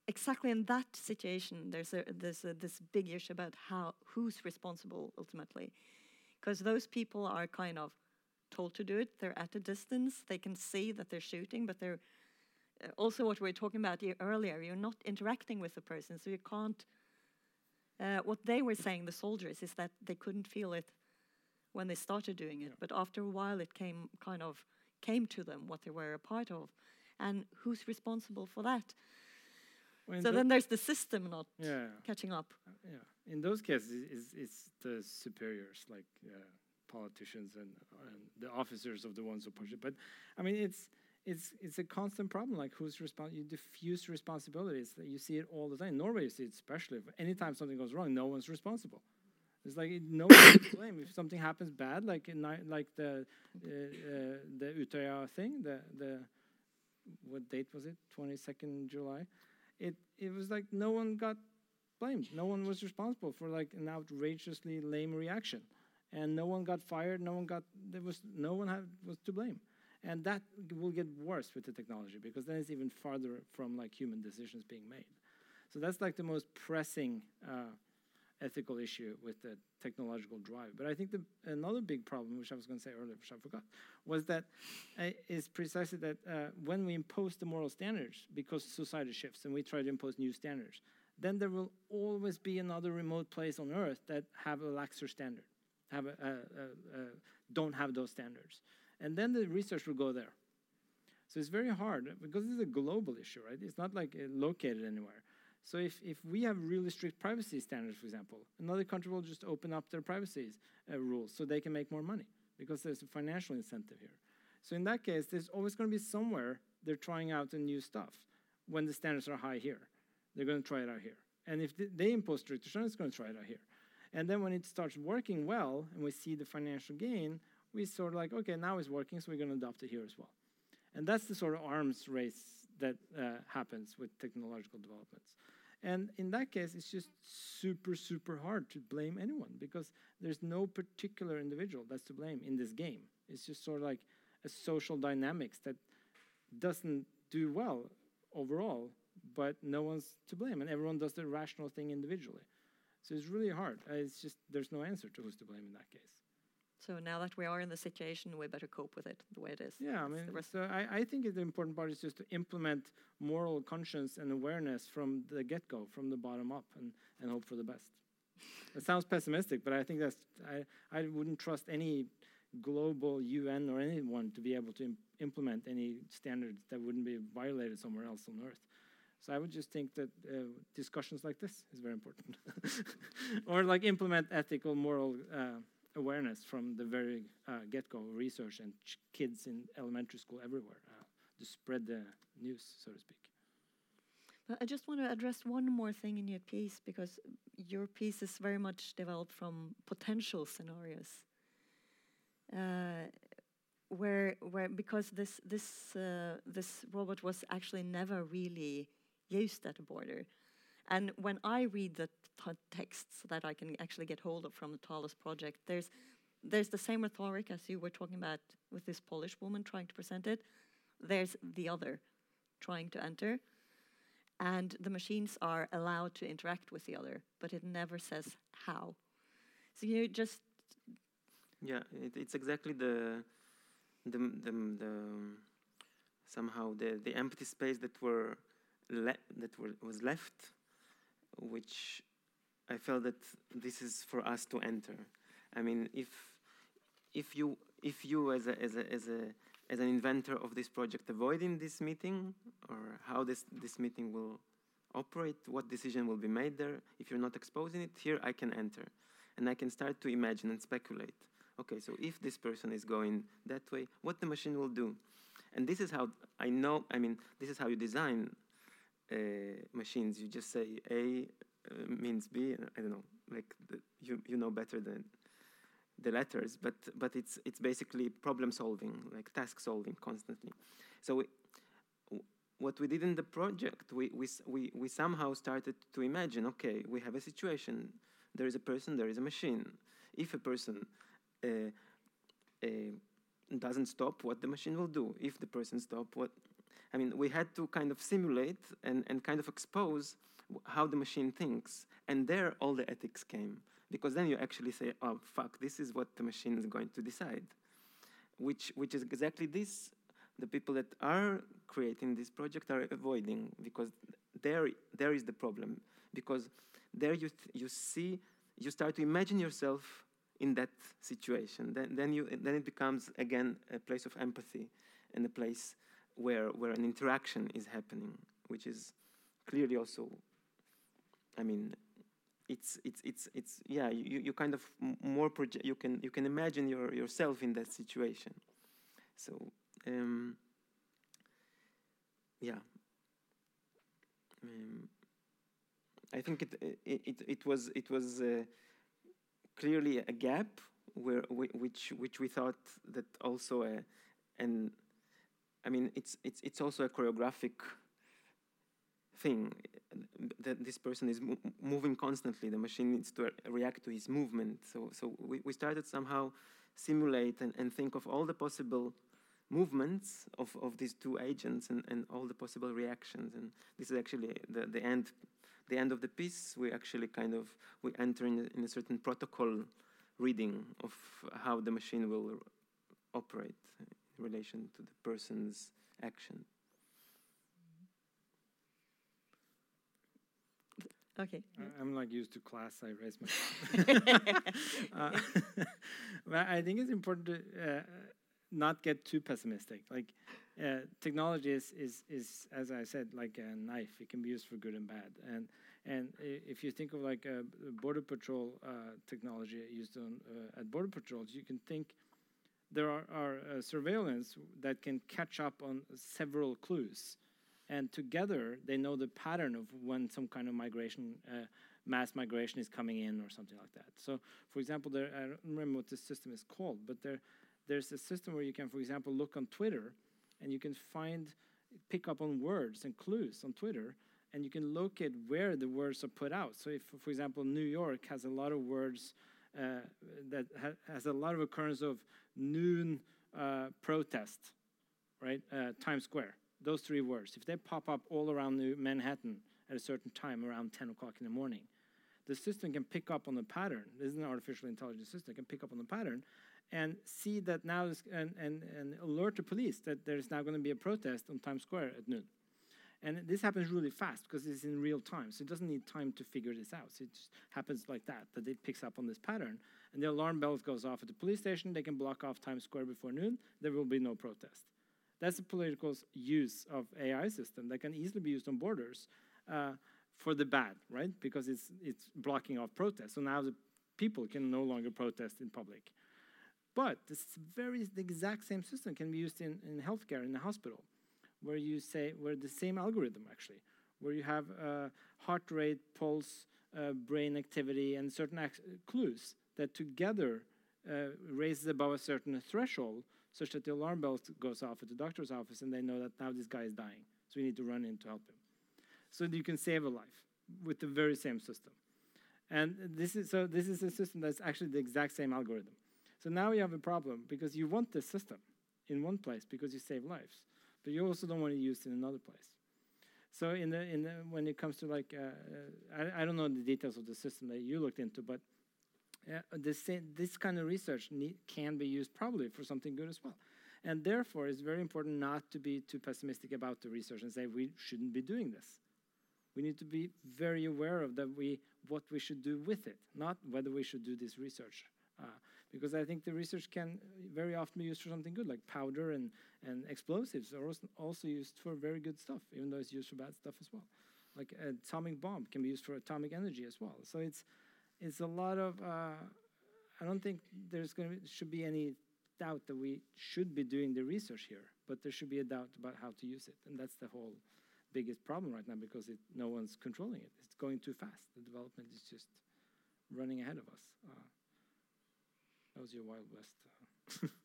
exactly in that situation, there's a there's a, this big issue about how who's responsible ultimately, because those people are kind of told to do it. They're at a distance. They can see that they're shooting, but they're uh, also what we were talking about earlier. You're not interacting with the person, so you can't. Uh, what they were saying, the soldiers, is that they couldn't feel it when they started doing it, Yeah. but after a while, it came kind of came to them what they were a part of, and who's responsible for that? Well, So then there's the system not yeah, catching up. yeah. In those cases, it's, it's the superiors, like uh, politicians and, and the officers of the ones who push it. But I mean, it's it's it's a constant problem. Like who's respons You diffuse responsibilities. You see it all the time. In Norway, you see it especially. Anytime something goes wrong, no one's responsible. It's like no one to blame if something happens bad, like in, like the uh, uh, the Utøya thing. The the what date was it? Twenty second July. It it was like no one got blamed. No one was responsible for like an outrageously lame reaction, and no one got fired. No one got there was no one had, was to blame, and that will get worse with the technology because then it's even farther from like human decisions being made. So that's like the most pressing uh, ethical issue with the technological drive. But I think the, another big problem, which I was going to say earlier, which I forgot, was that uh, is precisely that uh, when we impose the moral standards, because society shifts and we try to impose new standards, then there will always be another remote place on Earth that have a laxer standard, have a, a, a, don't have those standards, and then the research will go there. So it's very hard because it's a global issue, right? It's not like uh, located anywhere. So if, if we have really strict privacy standards, for example, another country will just open up their privacy uh, rules so they can make more money because there's a financial incentive here. So in that case, there's always going to be somewhere they're trying out the new stuff when the standards are high here. They're going to try it out here. And if they impose strict standards, it's going to try it out here. And then when it starts working well and we see the financial gain, we sort of like, okay, now it's working, so we're going to adopt it here as well. And that's the sort of arms race that uh, happens with technological developments. And in that case, it's just super, super hard to blame anyone because there's no particular individual that's to blame in this game. It's just sort of like a social dynamics that doesn't do well overall, but no one's to blame, and everyone does the rational thing individually. So it's really hard. It's just there's no answer to who's to blame in that case. So now that we are in the situation, we better cope with it the way it is. Yeah, I mean, so I, I think the important part is just to implement moral conscience and awareness from the get-go, from the bottom up, and, and hope for the best. it sounds pessimistic, but I think that's I, I wouldn't trust any global UN or anyone to be able to Im implement any standards that wouldn't be violated somewhere else on Earth. So I would just think that uh, discussions like this is very important, or like implement ethical, moral. Uh, awareness from the very uh, get-go research and kids in elementary school everywhere uh, to spread the news, so to speak. But I just want to address one more thing in your piece because your piece is very much developed from potential scenarios, uh, where where because this this uh, this robot was actually never really used at a border, and when I read the texts that I can actually get hold of from the Talos project, there's there's the same rhetoric as you were talking about with this Polish woman trying to present it. There's the other trying to enter, and the machines are allowed to interact with the other, but it never says how. So you just yeah, it, it's exactly the the the, the somehow the the empty space that were le- that were, was left which I felt that this is for us to enter. I mean, if if you if you as a as a as a as an inventor of this project avoiding this meeting or how this this meeting will operate, what decision will be made there, if you're not exposing it, here I can enter. And I can start to imagine and speculate. Okay, so if this person is going that way, what the machine will do. And this is how I know, I mean, this is how you design machines. You just say A uh, means B. I don't know, like the, you you know better than the letters, but but it's it's basically problem solving, like task solving constantly. So we, what we did in the project, we, we we we somehow started to imagine. Okay, we have a situation. There is a person. There is a machine. If a person uh, uh, doesn't stop, what the machine will do. If the person stop, what I mean, we had to kind of simulate and, and kind of expose how the machine thinks. And there, all the ethics came. Because then you actually say, oh, fuck, this is what the machine is going to decide. Which, which is exactly this the people that are creating this project are avoiding because there, there is the problem. Because there you, you see, you start to imagine yourself in that situation. Then, then, you, then it becomes, again, a place of empathy and a place where where an interaction is happening, which is clearly also. I mean, it's it's it's it's yeah. You you kind of more project. You can you can imagine your yourself in that situation. So um, yeah. Um, I think it it it, was it was uh, clearly a gap where which which we thought that also a, and I mean, it's it's it's also a choreographic thing that this person is mo moving constantly. The machine needs to react to his movement. So so we, we started somehow simulate and, and think of all the possible movements of, of these two agents and, and all the possible reactions. And this is actually the, the end the end of the piece, we actually kind of we enter in a, in a certain protocol reading of how the machine will operate relation to the person's action. Okay. I- I'm like used to class. I raise my hand. uh, but I think it's important to uh, not get too pessimistic. Like uh, technology is, is is as I said, like a knife. It can be used for good and bad. And and if you think of like a border patrol uh, technology used on uh, at border patrols, you can think there are, are uh, surveillance that can catch up on several clues and together they know the pattern of when some kind of migration, uh, mass migration is coming in or something like that. So, for example, there I don't remember what this system is called, but there, there's a system where you can, for example, look on Twitter, and you can find, pick up on words and clues on Twitter, and you can locate where the words are put out. So, if, for example, New York has a lot of words that ha- has a lot of occurrence of noon uh, protest, right? Uh, Times Square those three words, if they pop up all around New Manhattan at a certain time around 10 o'clock in the morning, the system can pick up on the pattern. This is an artificial intelligence system. It can pick up on the pattern and see that now and, and, and alert the police that there's now going to be a protest on Times Square at noon. And this happens really fast because it's in real time. So it doesn't need time to figure this out. So it just happens like that, that it picks up on this pattern. And the alarm bell goes off at the police station. They can block off Times Square before noon. There will be no protest. That's a political use of AI system that can easily be used on borders uh, for the bad, right? Because it's it's blocking off protests. So now the people can no longer protest in public. But this very the exact same system can be used in, in healthcare in the hospital, where you say where the same algorithm actually, where you have uh, heart rate, pulse, uh, brain activity, and certain clues that together uh, raises above a certain threshold such that the alarm bell goes off at the doctor's office and they know that now this guy is dying. So we need to run in to help him. So you can save a life with the very same system. And this is so this is a system that's actually the exact same algorithm. So now you have a problem because you want this system in one place because you save lives, but you also don't want to use it in another place. So in the in the, when it comes to like uh, uh, I, I don't know the details of the system that you looked into, but uh, this this kind of research need, can be used probably for something good as well. And therefore, it's very important not to be too pessimistic about the research and say we shouldn't be doing this. We need to be very aware of that we what we should do with it, not whether we should do this research. Uh, because I think the research can very often be used for something good, like powder and, and explosives are also- also used for very good stuff, even though it's used for bad stuff as well. Like an atomic bomb can be used for atomic energy as well. So it's it's a lot of. Uh, I don't think there's going to should be any doubt that we should be doing the research here, but there should be a doubt about how to use it, and that's the whole biggest problem right now because it, no one's controlling it. It's going too fast. The development is just running ahead of us. Uh, that was your Wild West. Uh,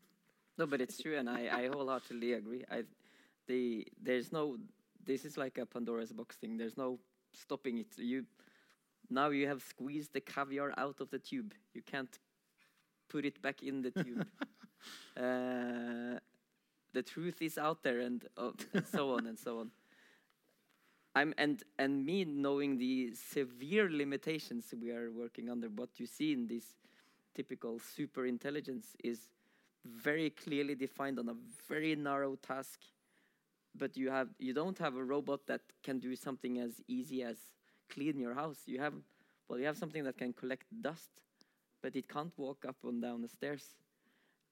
No, but it's true, and I, I wholeheartedly agree. I, the there's no. This is like a Pandora's box thing. There's no stopping it. You now you have squeezed the caviar out of the tube. You can't put it back in the tube. uh, the truth is out there, and, uh, and so on and so on. I'm and and me knowing the severe limitations we are working under. What you see in this typical super intelligence is very clearly defined on a very narrow task but you have you don't have a robot that can do something as easy as clean your house. You have well you have something that can collect dust but it can't walk up and down the stairs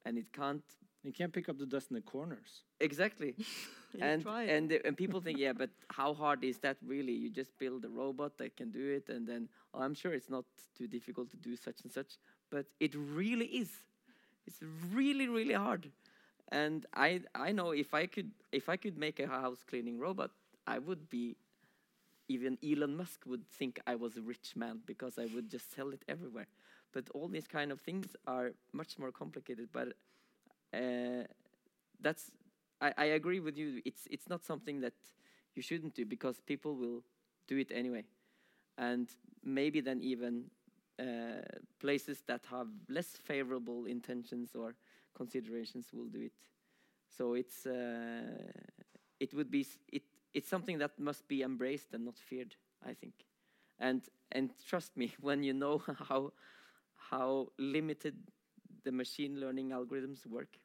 and it can't you can't pick up the dust in the corners. exactly. And and the- and people think yeah but how hard is that really? You just build a robot that can do it and then oh, i'm sure it's not too difficult to do such and such but it really is. It's really really hard. And i i know if i could if i could make a house cleaning robot i would be even elon musk would think i was a rich man because i would just sell it everywhere. But all these kind of things are much more complicated but uh, that's I, I agree with you. It's it's not something that you shouldn't do because people will do it anyway, and maybe then even uh, places that have less favorable intentions or considerations will do it. So it's uh, it would be it it's something that must be embraced and not feared. I think, and and trust me, when you know how how limited the machine learning algorithms work,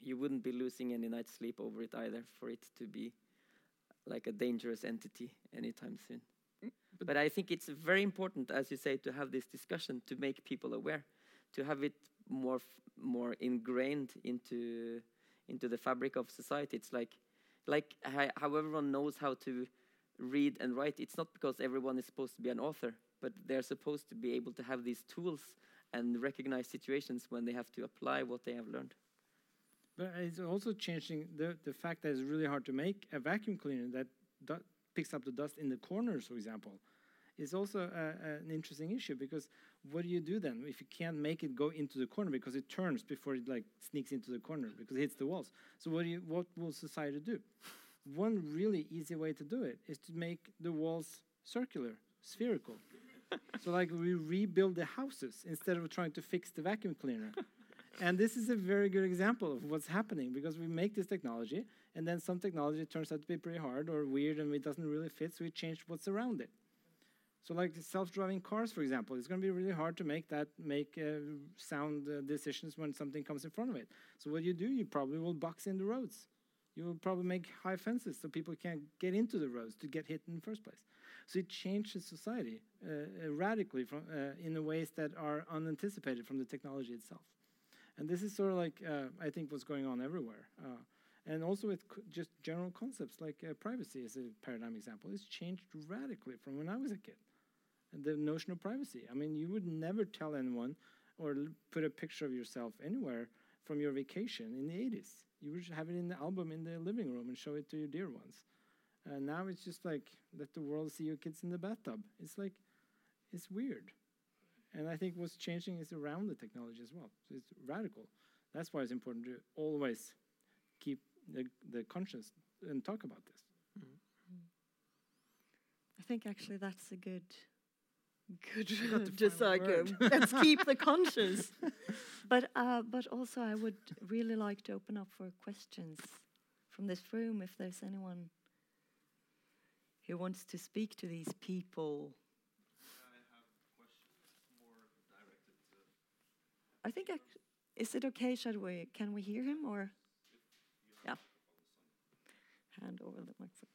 you wouldn't be losing any night's sleep over it either for it to be like a dangerous entity anytime soon. But- I think it's very important, as you say, to have this discussion to make people aware, to have it more more ingrained into into the fabric of society. It's like like how everyone knows how to read and write. It's not because everyone is supposed to be an author, but they're supposed to be able to have these tools and recognize situations when they have to apply what they have learned. But it's also changing the, the fact that it's really hard to make a vacuum cleaner that picks up the dust in the corners, for example. Is also a, an interesting issue because what do you do then if you can't make it go into the corner because it turns before it like sneaks into the corner because it hits the walls? So what do you, what will society do? One really easy way to do it is to make the walls circular, spherical. so like we rebuild the houses instead of trying to fix the vacuum cleaner and this is a very good example of what's happening because we make this technology and then some technology turns out to be pretty hard or weird and it doesn't really fit so we change what's around it so like self-driving cars for example it's going to be really hard to make that make uh, sound uh, decisions when something comes in front of it so what you do you probably will box in the roads you will probably make high fences so people can't get into the roads to get hit in the first place so it changes society uh, uh, radically from uh, in ways that are unanticipated from the technology itself and this is sort of like uh, I think what's going on everywhere, and also with just general concepts like privacy is a paradigm example. It's changed radically from when I was a kid. The notion of privacy. I mean, you would never tell anyone or put a picture of yourself anywhere from your vacation in the 80s. You would have it in the album in the living room and show it to your dear ones. And now it's just like let the world see your kids in the bathtub. It's like it's weird. And I think what's changing is around the technology as well. So it's radical. That's why it's important to always keep the, the conscience and talk about this. Mm-hmm. I think actually that's a good, good. got just like word. um, let's keep the conscience. but uh, but also I would really like to open up for questions from this room if there's anyone who wants to speak to these people. I think I, is it okay? Should we? Can we hear him or? Yeah. Hand over the microphone.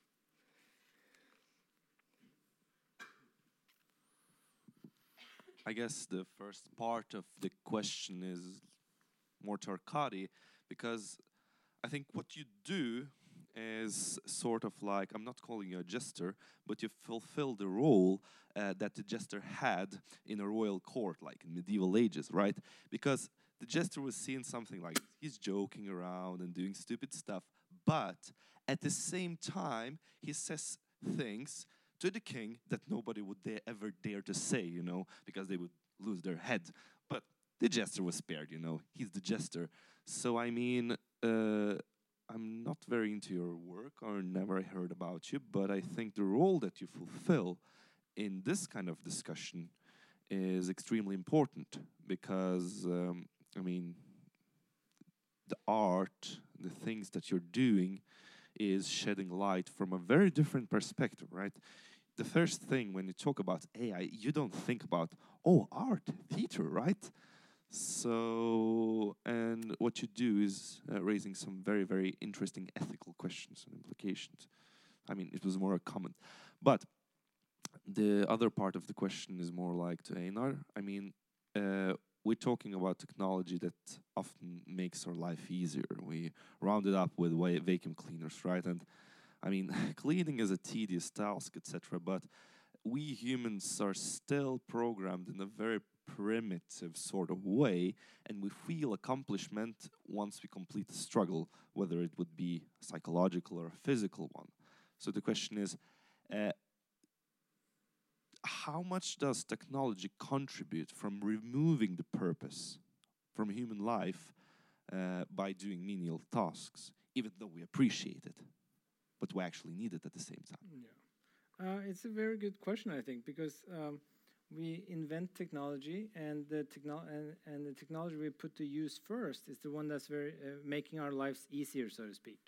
I guess the first part of the question is more to Arkadi because I think what you do is sort of like I'm not calling you a jester, but you fulfill the role uh, that the jester had in a royal court, like in medieval ages, right? Because the jester was seeing something like he's joking around and doing stupid stuff, but at the same time he says things to the king that nobody would ever dare to say, you know, because they would lose their head. But the jester was spared, you know. He's the jester. So I mean, uh, I'm not very into your work or never heard about you, but I think the role that you fulfill in this kind of discussion is extremely important because um, I mean, the art, the things that you're doing, is shedding light from a very different perspective, right? The first thing when you talk about AI, you don't think about, oh, art, theater, right? So, and what you do is uh, raising some very, very interesting ethical questions and implications. I mean, it was more a comment. But the other part of the question is more like to Einar. I mean, uh, we're talking about technology that often makes our life easier. We round it up with vacuum cleaners, right? And I mean, cleaning is a tedious task, etc. But we humans are still programmed in a very primitive sort of way, and we feel accomplishment once we complete a struggle, whether it would be psychological or a physical one. So the question is. Uh, how much does technology contribute from removing the purpose from human life uh, by doing menial tasks, even though we appreciate it, but we actually need it at the same time? Yeah, uh, it's a very good question, I think, because um, we invent technology, and the techno- and, and the technology we put to use first is the one that's very uh, making our lives easier, so to speak.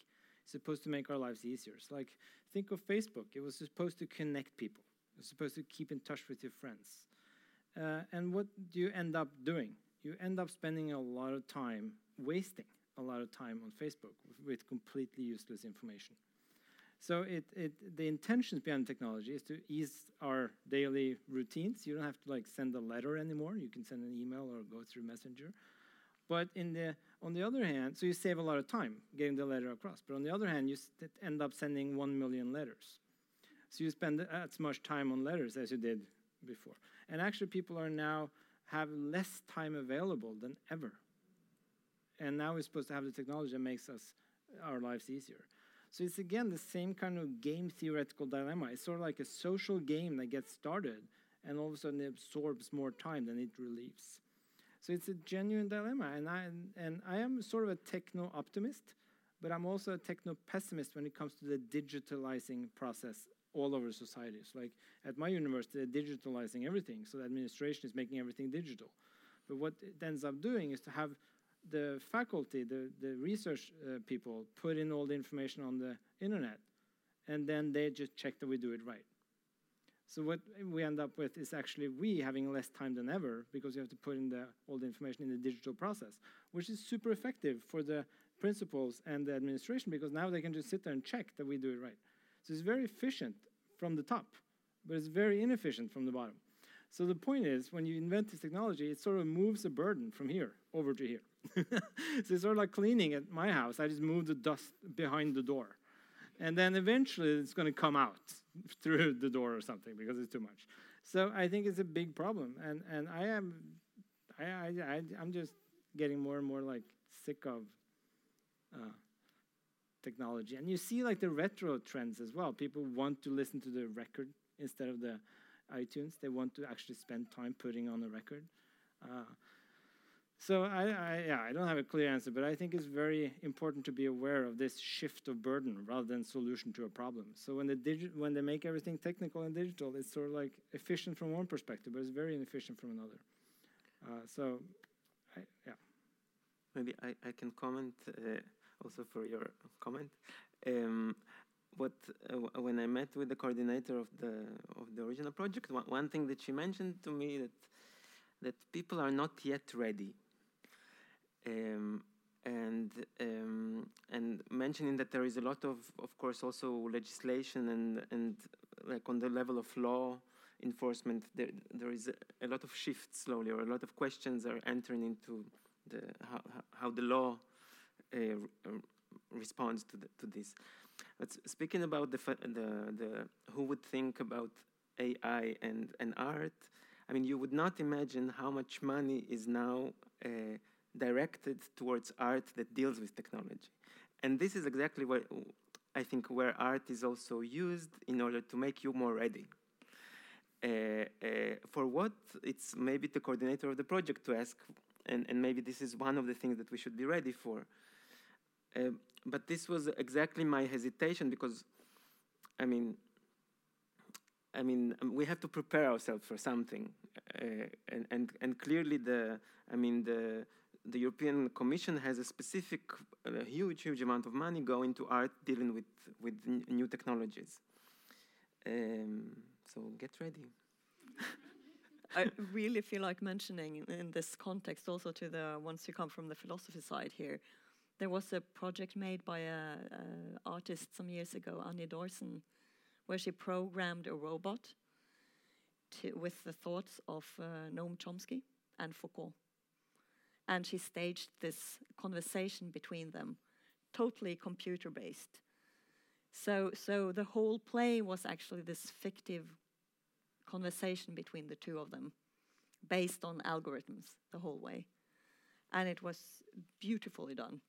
It's supposed to make our lives easier. It's like think of Facebook. It was supposed to connect people. You're supposed to keep in touch with your friends. Uh, and what do you end up doing? You end up spending a lot of time wasting a lot of time on Facebook with completely useless information. So it, it, the intentions behind technology is to ease our daily routines. You don't have to like send a letter anymore. You can send an email or go through Messenger. But in the, on the other hand, so you save a lot of time getting the letter across. But on the other hand, you end up sending one million letters. So you spend as much time on letters as you did before. And actually, people are now have less time available than ever. And now we're supposed to have the technology that makes us our lives easier. So it's again the same kind of game theoretical dilemma. It's sort of like a social game that gets started and all of a sudden it absorbs more time than it relieves. So it's a genuine dilemma, and I and I am sort of a techno optimist, but I'm also a techno pessimist when it comes to the digitalizing process all over societies. Like at my university, they're digitalizing everything, so the administration is making everything digital. But what it ends up doing is to have the faculty, the, the research uh, people, put in all the information on the internet, and then they just check that we do it right. So what we end up with is actually we having less time than ever because you have to put in the, all the information in the digital process, which is super effective for the principals and the administration because now they can just sit there and check that we do it right. So it's very efficient from the top, but it's very inefficient from the bottom. So the point is, when you invent this technology, it sort of moves the burden from here over to here. so it's sort of like cleaning at my house. I just move the dust behind the door. And then eventually it's going to come out through the door or something because it's too much. So I think it's a big problem. And, and I am, I, I, I, I'm just getting more and more like sick of uh, technology. And you see like the retro trends as well. People want to listen to the record instead of the iTunes. They want to actually spend time putting on a record. Uh, so I, I, yeah, I don't have a clear answer, but I think it's very important to be aware of this shift of burden rather than solution to a problem. So when the when they make everything technical and digital, it's sort of like efficient from one perspective, but it's very inefficient from another. Uh, so, I, yeah. Maybe I, I can comment uh, also for your comment. Um, what uh, when I met with the coordinator of the of the original project, one, one thing that she mentioned to me that that people are not yet ready um, and um, and mentioning that there is a lot of, of course, also legislation and and like on the level of law enforcement, there there is a, a lot of shifts slowly, or a lot of questions are entering into the how, how the law uh, responds to the, to this. But speaking about the the the who would think about AI and and art, I mean, you would not imagine how much money is now. Uh, directed towards art that deals with technology. And this is exactly where I think where art is also used in order to make you more ready. Uh, uh, for what it's maybe the coordinator of the project to ask, and, and maybe this is one of the things that we should be ready for. Uh, but this was exactly my hesitation because, I mean, I mean, we have to prepare ourselves for something, uh, and, and and clearly the, I mean the the European Commission has a specific, a huge, huge amount of money going to art dealing with, with new technologies. Um, so get ready. I really feel like mentioning in this context also to the ones who come from the philosophy side here. There was a project made by a, a artist some years ago, Annie Dorsen, where she programmed a robot to, with the thoughts of uh, Noam Chomsky and Foucault and she staged this conversation between them, totally computer based. So, so the whole play was actually this fictive conversation between the two of them, based on algorithms the whole way, and it was beautifully done.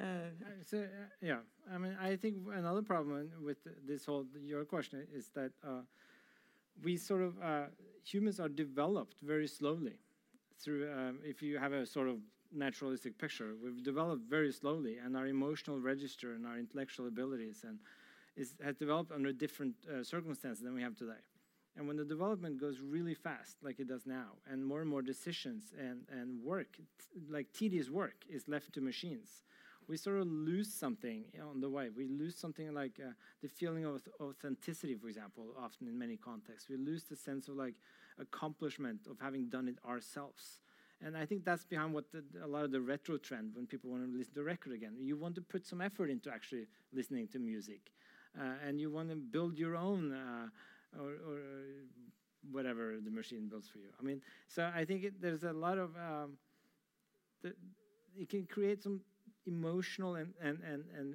Uh, uh so, uh, yeah, I mean, I think another problem with this whole your question is that uh, we sort of uh, humans are developed very slowly through um, if you have a sort of naturalistic picture we've developed very slowly and our emotional register and our intellectual abilities and is, has developed under different uh, circumstances than we have today. And when the development goes really fast like it does now and more and more decisions and, and work like tedious work is left to machines we sort of lose something on the way. We lose something like uh, the feeling of authenticity, for example, often in many contexts. We lose the sense of like accomplishment of having done it ourselves. And I think that's behind what the, a lot of the retro trend when people want to listen to record again. You want to put some effort into actually listening to music, uh, and you want to build your own uh, or, or, whatever the machine builds for you. I mean, so I think it, there's a lot of um, the, it can create some emotional and, and, and, and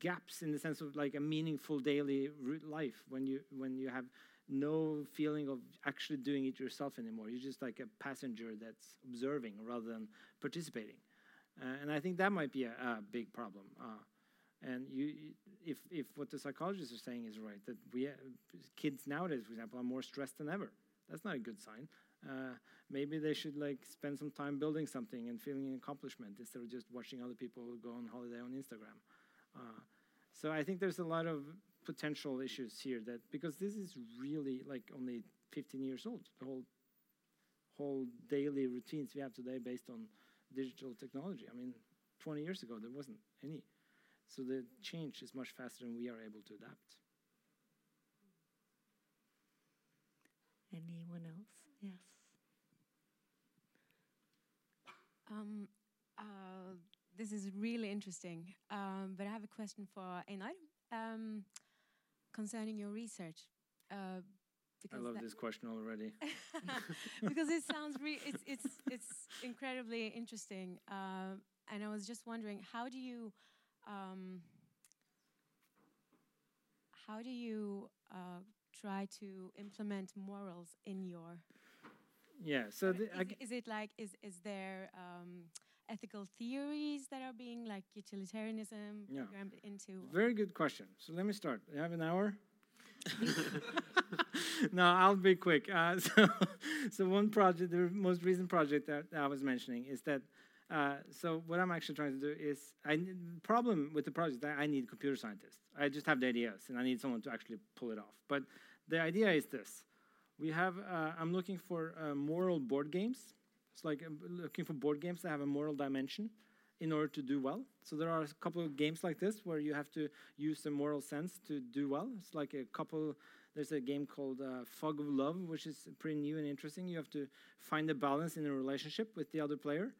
gaps in the sense of like a meaningful daily life when you when you have no feeling of actually doing it yourself anymore. You're just like a passenger that's observing rather than participating. Uh, and I think that might be a, a big problem. Uh, and you, if, if what the psychologists are saying is right, that we uh, kids nowadays, for example, are more stressed than ever. That's not a good sign. Uh, maybe they should like spend some time building something and feeling an accomplishment instead of just watching other people go on holiday on Instagram. Uh, so I think there's a lot of potential issues here that because this is really like only 15 years old, the whole whole daily routines we have today based on digital technology. I mean, 20 years ago there wasn't any. So the change is much faster than we are able to adapt. Anyone else? Yes. Um, uh, this is really interesting, um, but I have a question for Einar um, concerning your research. Uh, I love this question already. because it sounds re- it's it's it's incredibly interesting, uh, and I was just wondering how do you um, how do you uh, try to implement morals in your yeah so is, is, it like is is there um, ethical theories that are being like utilitarianism yeah. programmed into very good question so let me start you have an hour no i'll be quick uh, so, so one project the most recent project that i was mentioning is that uh, so what I'm actually trying to do is, I problem with the project that I need computer scientists. I just have the ideas, and I need someone to actually pull it off. But the idea is this: we have. Uh, I'm looking for uh, moral board games. It's like uh, looking for board games that have a moral dimension in order to do well. So there are a couple of games like this where you have to use the moral sense to do well. It's like a couple. There's a game called uh, Fog of Love, which is pretty new and interesting. You have to find a balance in a relationship with the other player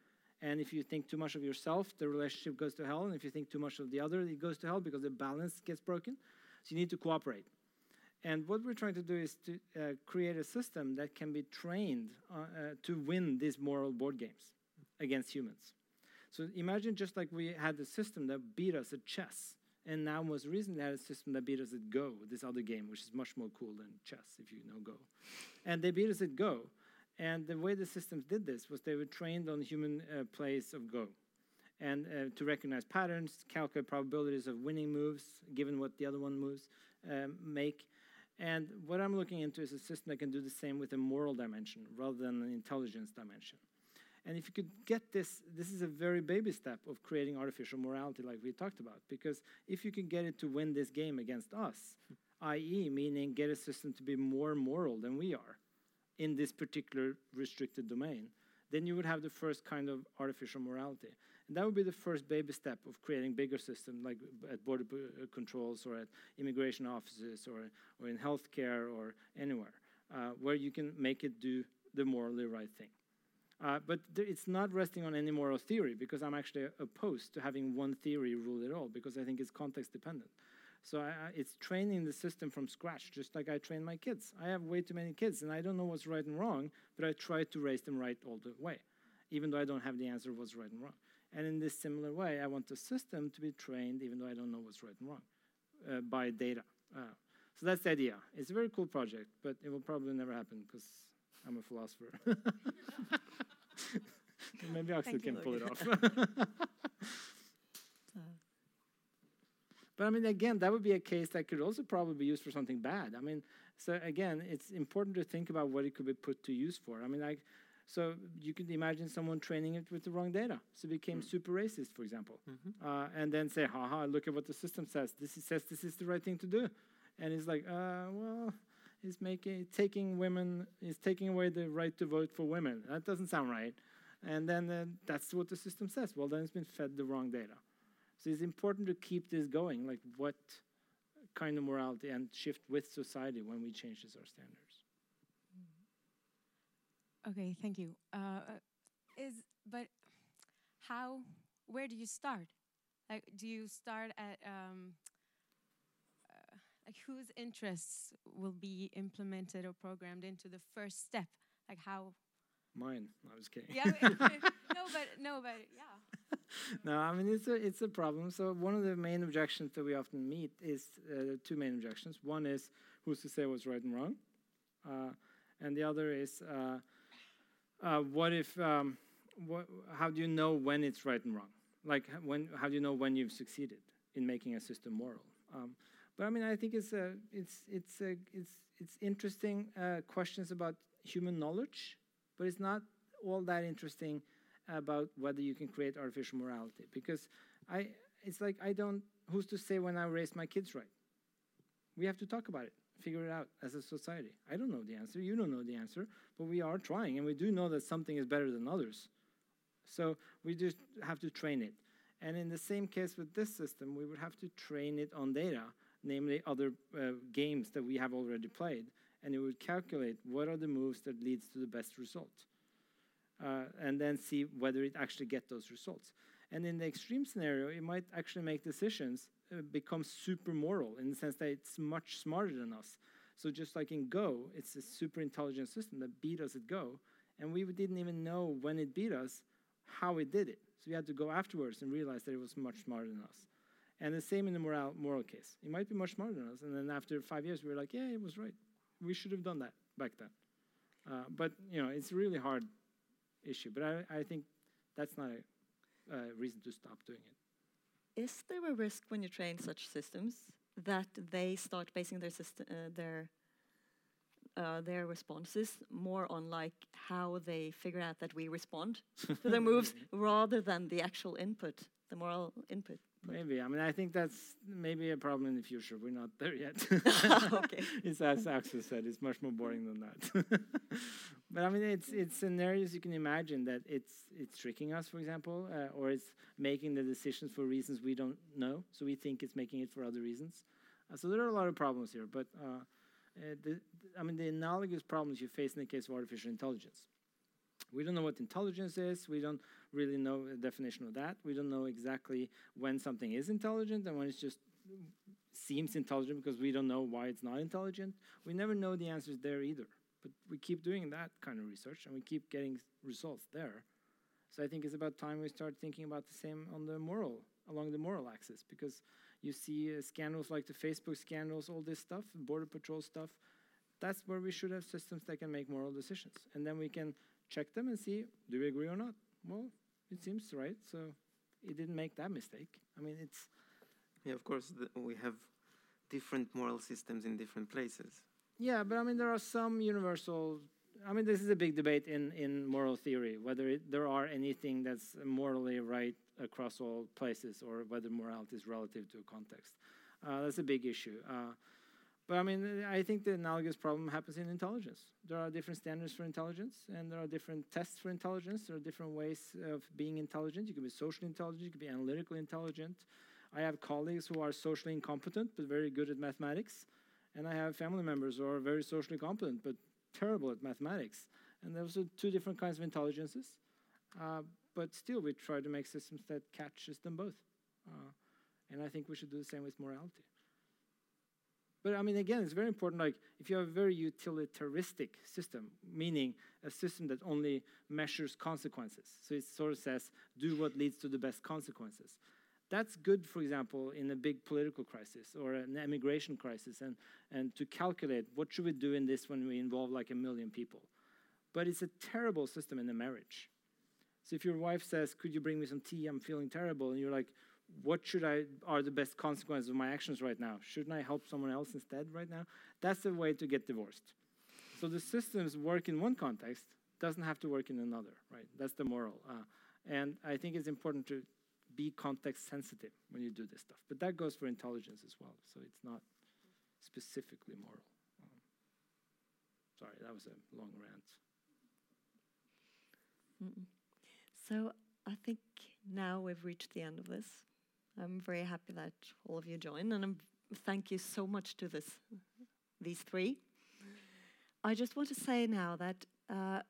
and if you think too much of yourself, the relationship goes to hell. And if you think too much of the other, it goes to hell because the balance gets broken. So you need to cooperate. And what we're trying to do is to uh, create a system that can be trained uh, uh, to win these moral board games against humans. So imagine just like we had a system that beat us at chess, and now most recently had a system that beat us at Go, this other game, which is much more cool than chess if you know Go. And they beat us at Go. And the way the systems did this was they were trained on human uh, plays of Go and uh, to recognize patterns, calculate probabilities of winning moves given what the other one moves um, make. And what I'm looking into is a system that can do the same with a moral dimension rather than an intelligence dimension. And if you could get this, this is a very baby step of creating artificial morality, like we talked about. Because if you can get it to win this game against us, hmm. i.e., meaning get a system to be more moral than we are, in this particular restricted domain, then you would have the first kind of artificial morality. That would be the first baby step of creating bigger systems like at border uh, controls or at immigration offices or, or in healthcare or anywhere, uh, where you can make it do the morally right thing. Uh, but it's not resting on any moral theory because I'm actually opposed to having one theory rule it all because I think it's context dependent. So I, it's training the system from scratch, just like I train my kids. I have way too many kids, and I don't know what's right and wrong, but I try to raise them right all the way, even though I don't have the answer what's right and wrong. And in this similar way, I want the system to be trained, even though I don't know what's right and wrong, uh, by data. Uh, so that's the idea. It's a very cool project, but it will probably never happen because I'm a philosopher. Maybe Axel can pull it off. But I mean, again, that would be a case that could also probably be used for something bad. I mean, so again, it's important to think about what it could be put to use for. I mean, like, so you could imagine someone training it with the wrong data, so it became mm. super racist, for example, mm-hmm. uh, and then say, "Haha, look at what the system says. This is, says this is the right thing to do," and it's like, uh, well, it's making taking women, is taking away the right to vote for women. That doesn't sound right. And then uh, that's what the system says. Well, then it's been fed the wrong data. So it's important to keep this going. Like what kind of morality and shift with society when we change this our standards. Okay, thank you. Uh, is but how? Where do you start? Like, do you start at um, uh, like whose interests will be implemented or programmed into the first step? Like how? Mine. I was kidding. Yeah. no, but no, but yeah. no, I mean it's a it's a problem. So one of the main objections that we often meet is uh, two main objections. One is who's to say what's right and wrong, uh, and the other is uh, uh what if um, how do you know when it's right and wrong? Like when how do you know when you've succeeded in making a system moral? Um, but I mean I think it's a it's it's a, it's it's interesting uh, questions about human knowledge, but it's not all that interesting about whether you can create artificial morality because I it's like I don't who's to say when I raise my kids right? We have to talk about it, figure it out as a society. I don't know the answer, you don't know the answer, but we are trying and we do know that something is better than others. So we just have to train it. And in the same case with this system, we would have to train it on data, namely other uh, games that we have already played, and it would calculate what are the moves that leads to the best result uh, and then see whether it actually get those results. And in the extreme scenario, it might actually make decisions uh, become super moral in the sense that it's much smarter than us. So just like in Go, it's a super intelligent system that beat us at Go, and we didn't even know when it beat us how it did it. So we had to go afterwards and realize that it was much smarter than us. And the same in the moral, moral case. It might be much smarter than us. And then after five years, we were like, yeah, it was right. We should have done that back then. Uh, but, you know, it's really hard issue. But I, I think that's not a reason to stop doing it. Is there a risk when you train such systems that they start basing their system, uh, their uh, their responses more on like how they figure out that we respond to their moves rather than the actual input, the moral input? Maybe. I mean, I think that's maybe a problem in the future. We're not there yet. okay. it's as Axel said, it's much more boring than that. but I mean, it's it's scenarios you can imagine that it's it's tricking us, for example, uh, or it's making the decisions for reasons we don't know. So we think it's making it for other reasons. Uh, so there are a lot of problems here. But uh, uh the, I mean, the analogous problems you face in the case of artificial intelligence. We don't know what intelligence is. We don't really know the definition of that. We don't know exactly when something is intelligent and when it just seems intelligent because we don't know why it's not intelligent. We never know the answers there either. But we keep doing that kind of research and we keep getting results there. So I think it's about time we start thinking about the same on the moral, along the moral axis, because you see uh, scandals like the Facebook scandals, all this stuff, border patrol stuff. That's where we should have systems that can make moral decisions, and then we can check them and see do we agree or not. Well, it seems right. So it didn't make that mistake. I mean, it's. Yeah, of course, we have different moral systems in different places. Yeah, but I mean, there are some universal. I mean, this is a big debate in, in moral theory whether it, there are anything that's morally right across all places or whether morality is relative to a context. Uh, that's a big issue. Uh, but I mean, I think the analogous problem happens in intelligence. There are different standards for intelligence, and there are different tests for intelligence. There are different ways of being intelligent. You can be socially intelligent, you can be analytically intelligent. I have colleagues who are socially incompetent but very good at mathematics, and I have family members who are very socially competent but terrible at mathematics. And those are two different kinds of intelligences. Uh, but still, we try to make systems that catches them both. Uh, and I think we should do the same with morality. But I mean, again, it's very important. Like, if you have a very utilitaristic system, meaning a system that only measures consequences, so it sort of says, do what leads to the best consequences. That's good, for example, in a big political crisis or an immigration crisis, and, and to calculate what should we do in this when we involve like a million people. But it's a terrible system in a marriage. So if your wife says, "Could you bring me some tea? I'm feeling terrible," and you're like, what should I are the best consequences of my actions right now? Shouldn't I help someone else instead right now? That's the way to get divorced. So the systems work in one context, doesn't have to work in another, right? That's the moral. Uh, and I think it's important to be context sensitive when you do this stuff. But that goes for intelligence as well. So it's not specifically moral. Um, sorry, that was a long rant. Mm -mm. So I think now we've reached the end of this. I'm very happy that all of you joined, and I'm, thank you so much to this, these three. I just want to say now that uh,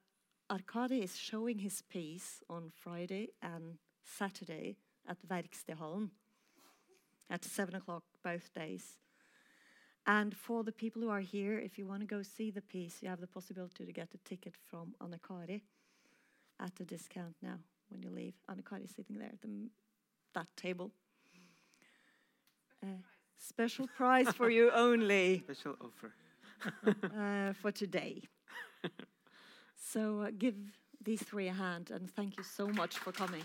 Arkadi is showing his piece on Friday and Saturday at Verkstedhallen at seven o'clock both days. And for the people who are here, if you want to go see the piece, you have the possibility to get a ticket from Anakari at a discount now when you leave. Anakari is sitting there at the, that table. Uh, special prize for you only Special offer. uh, for today. so uh, give these three a hand and thank you so much for coming.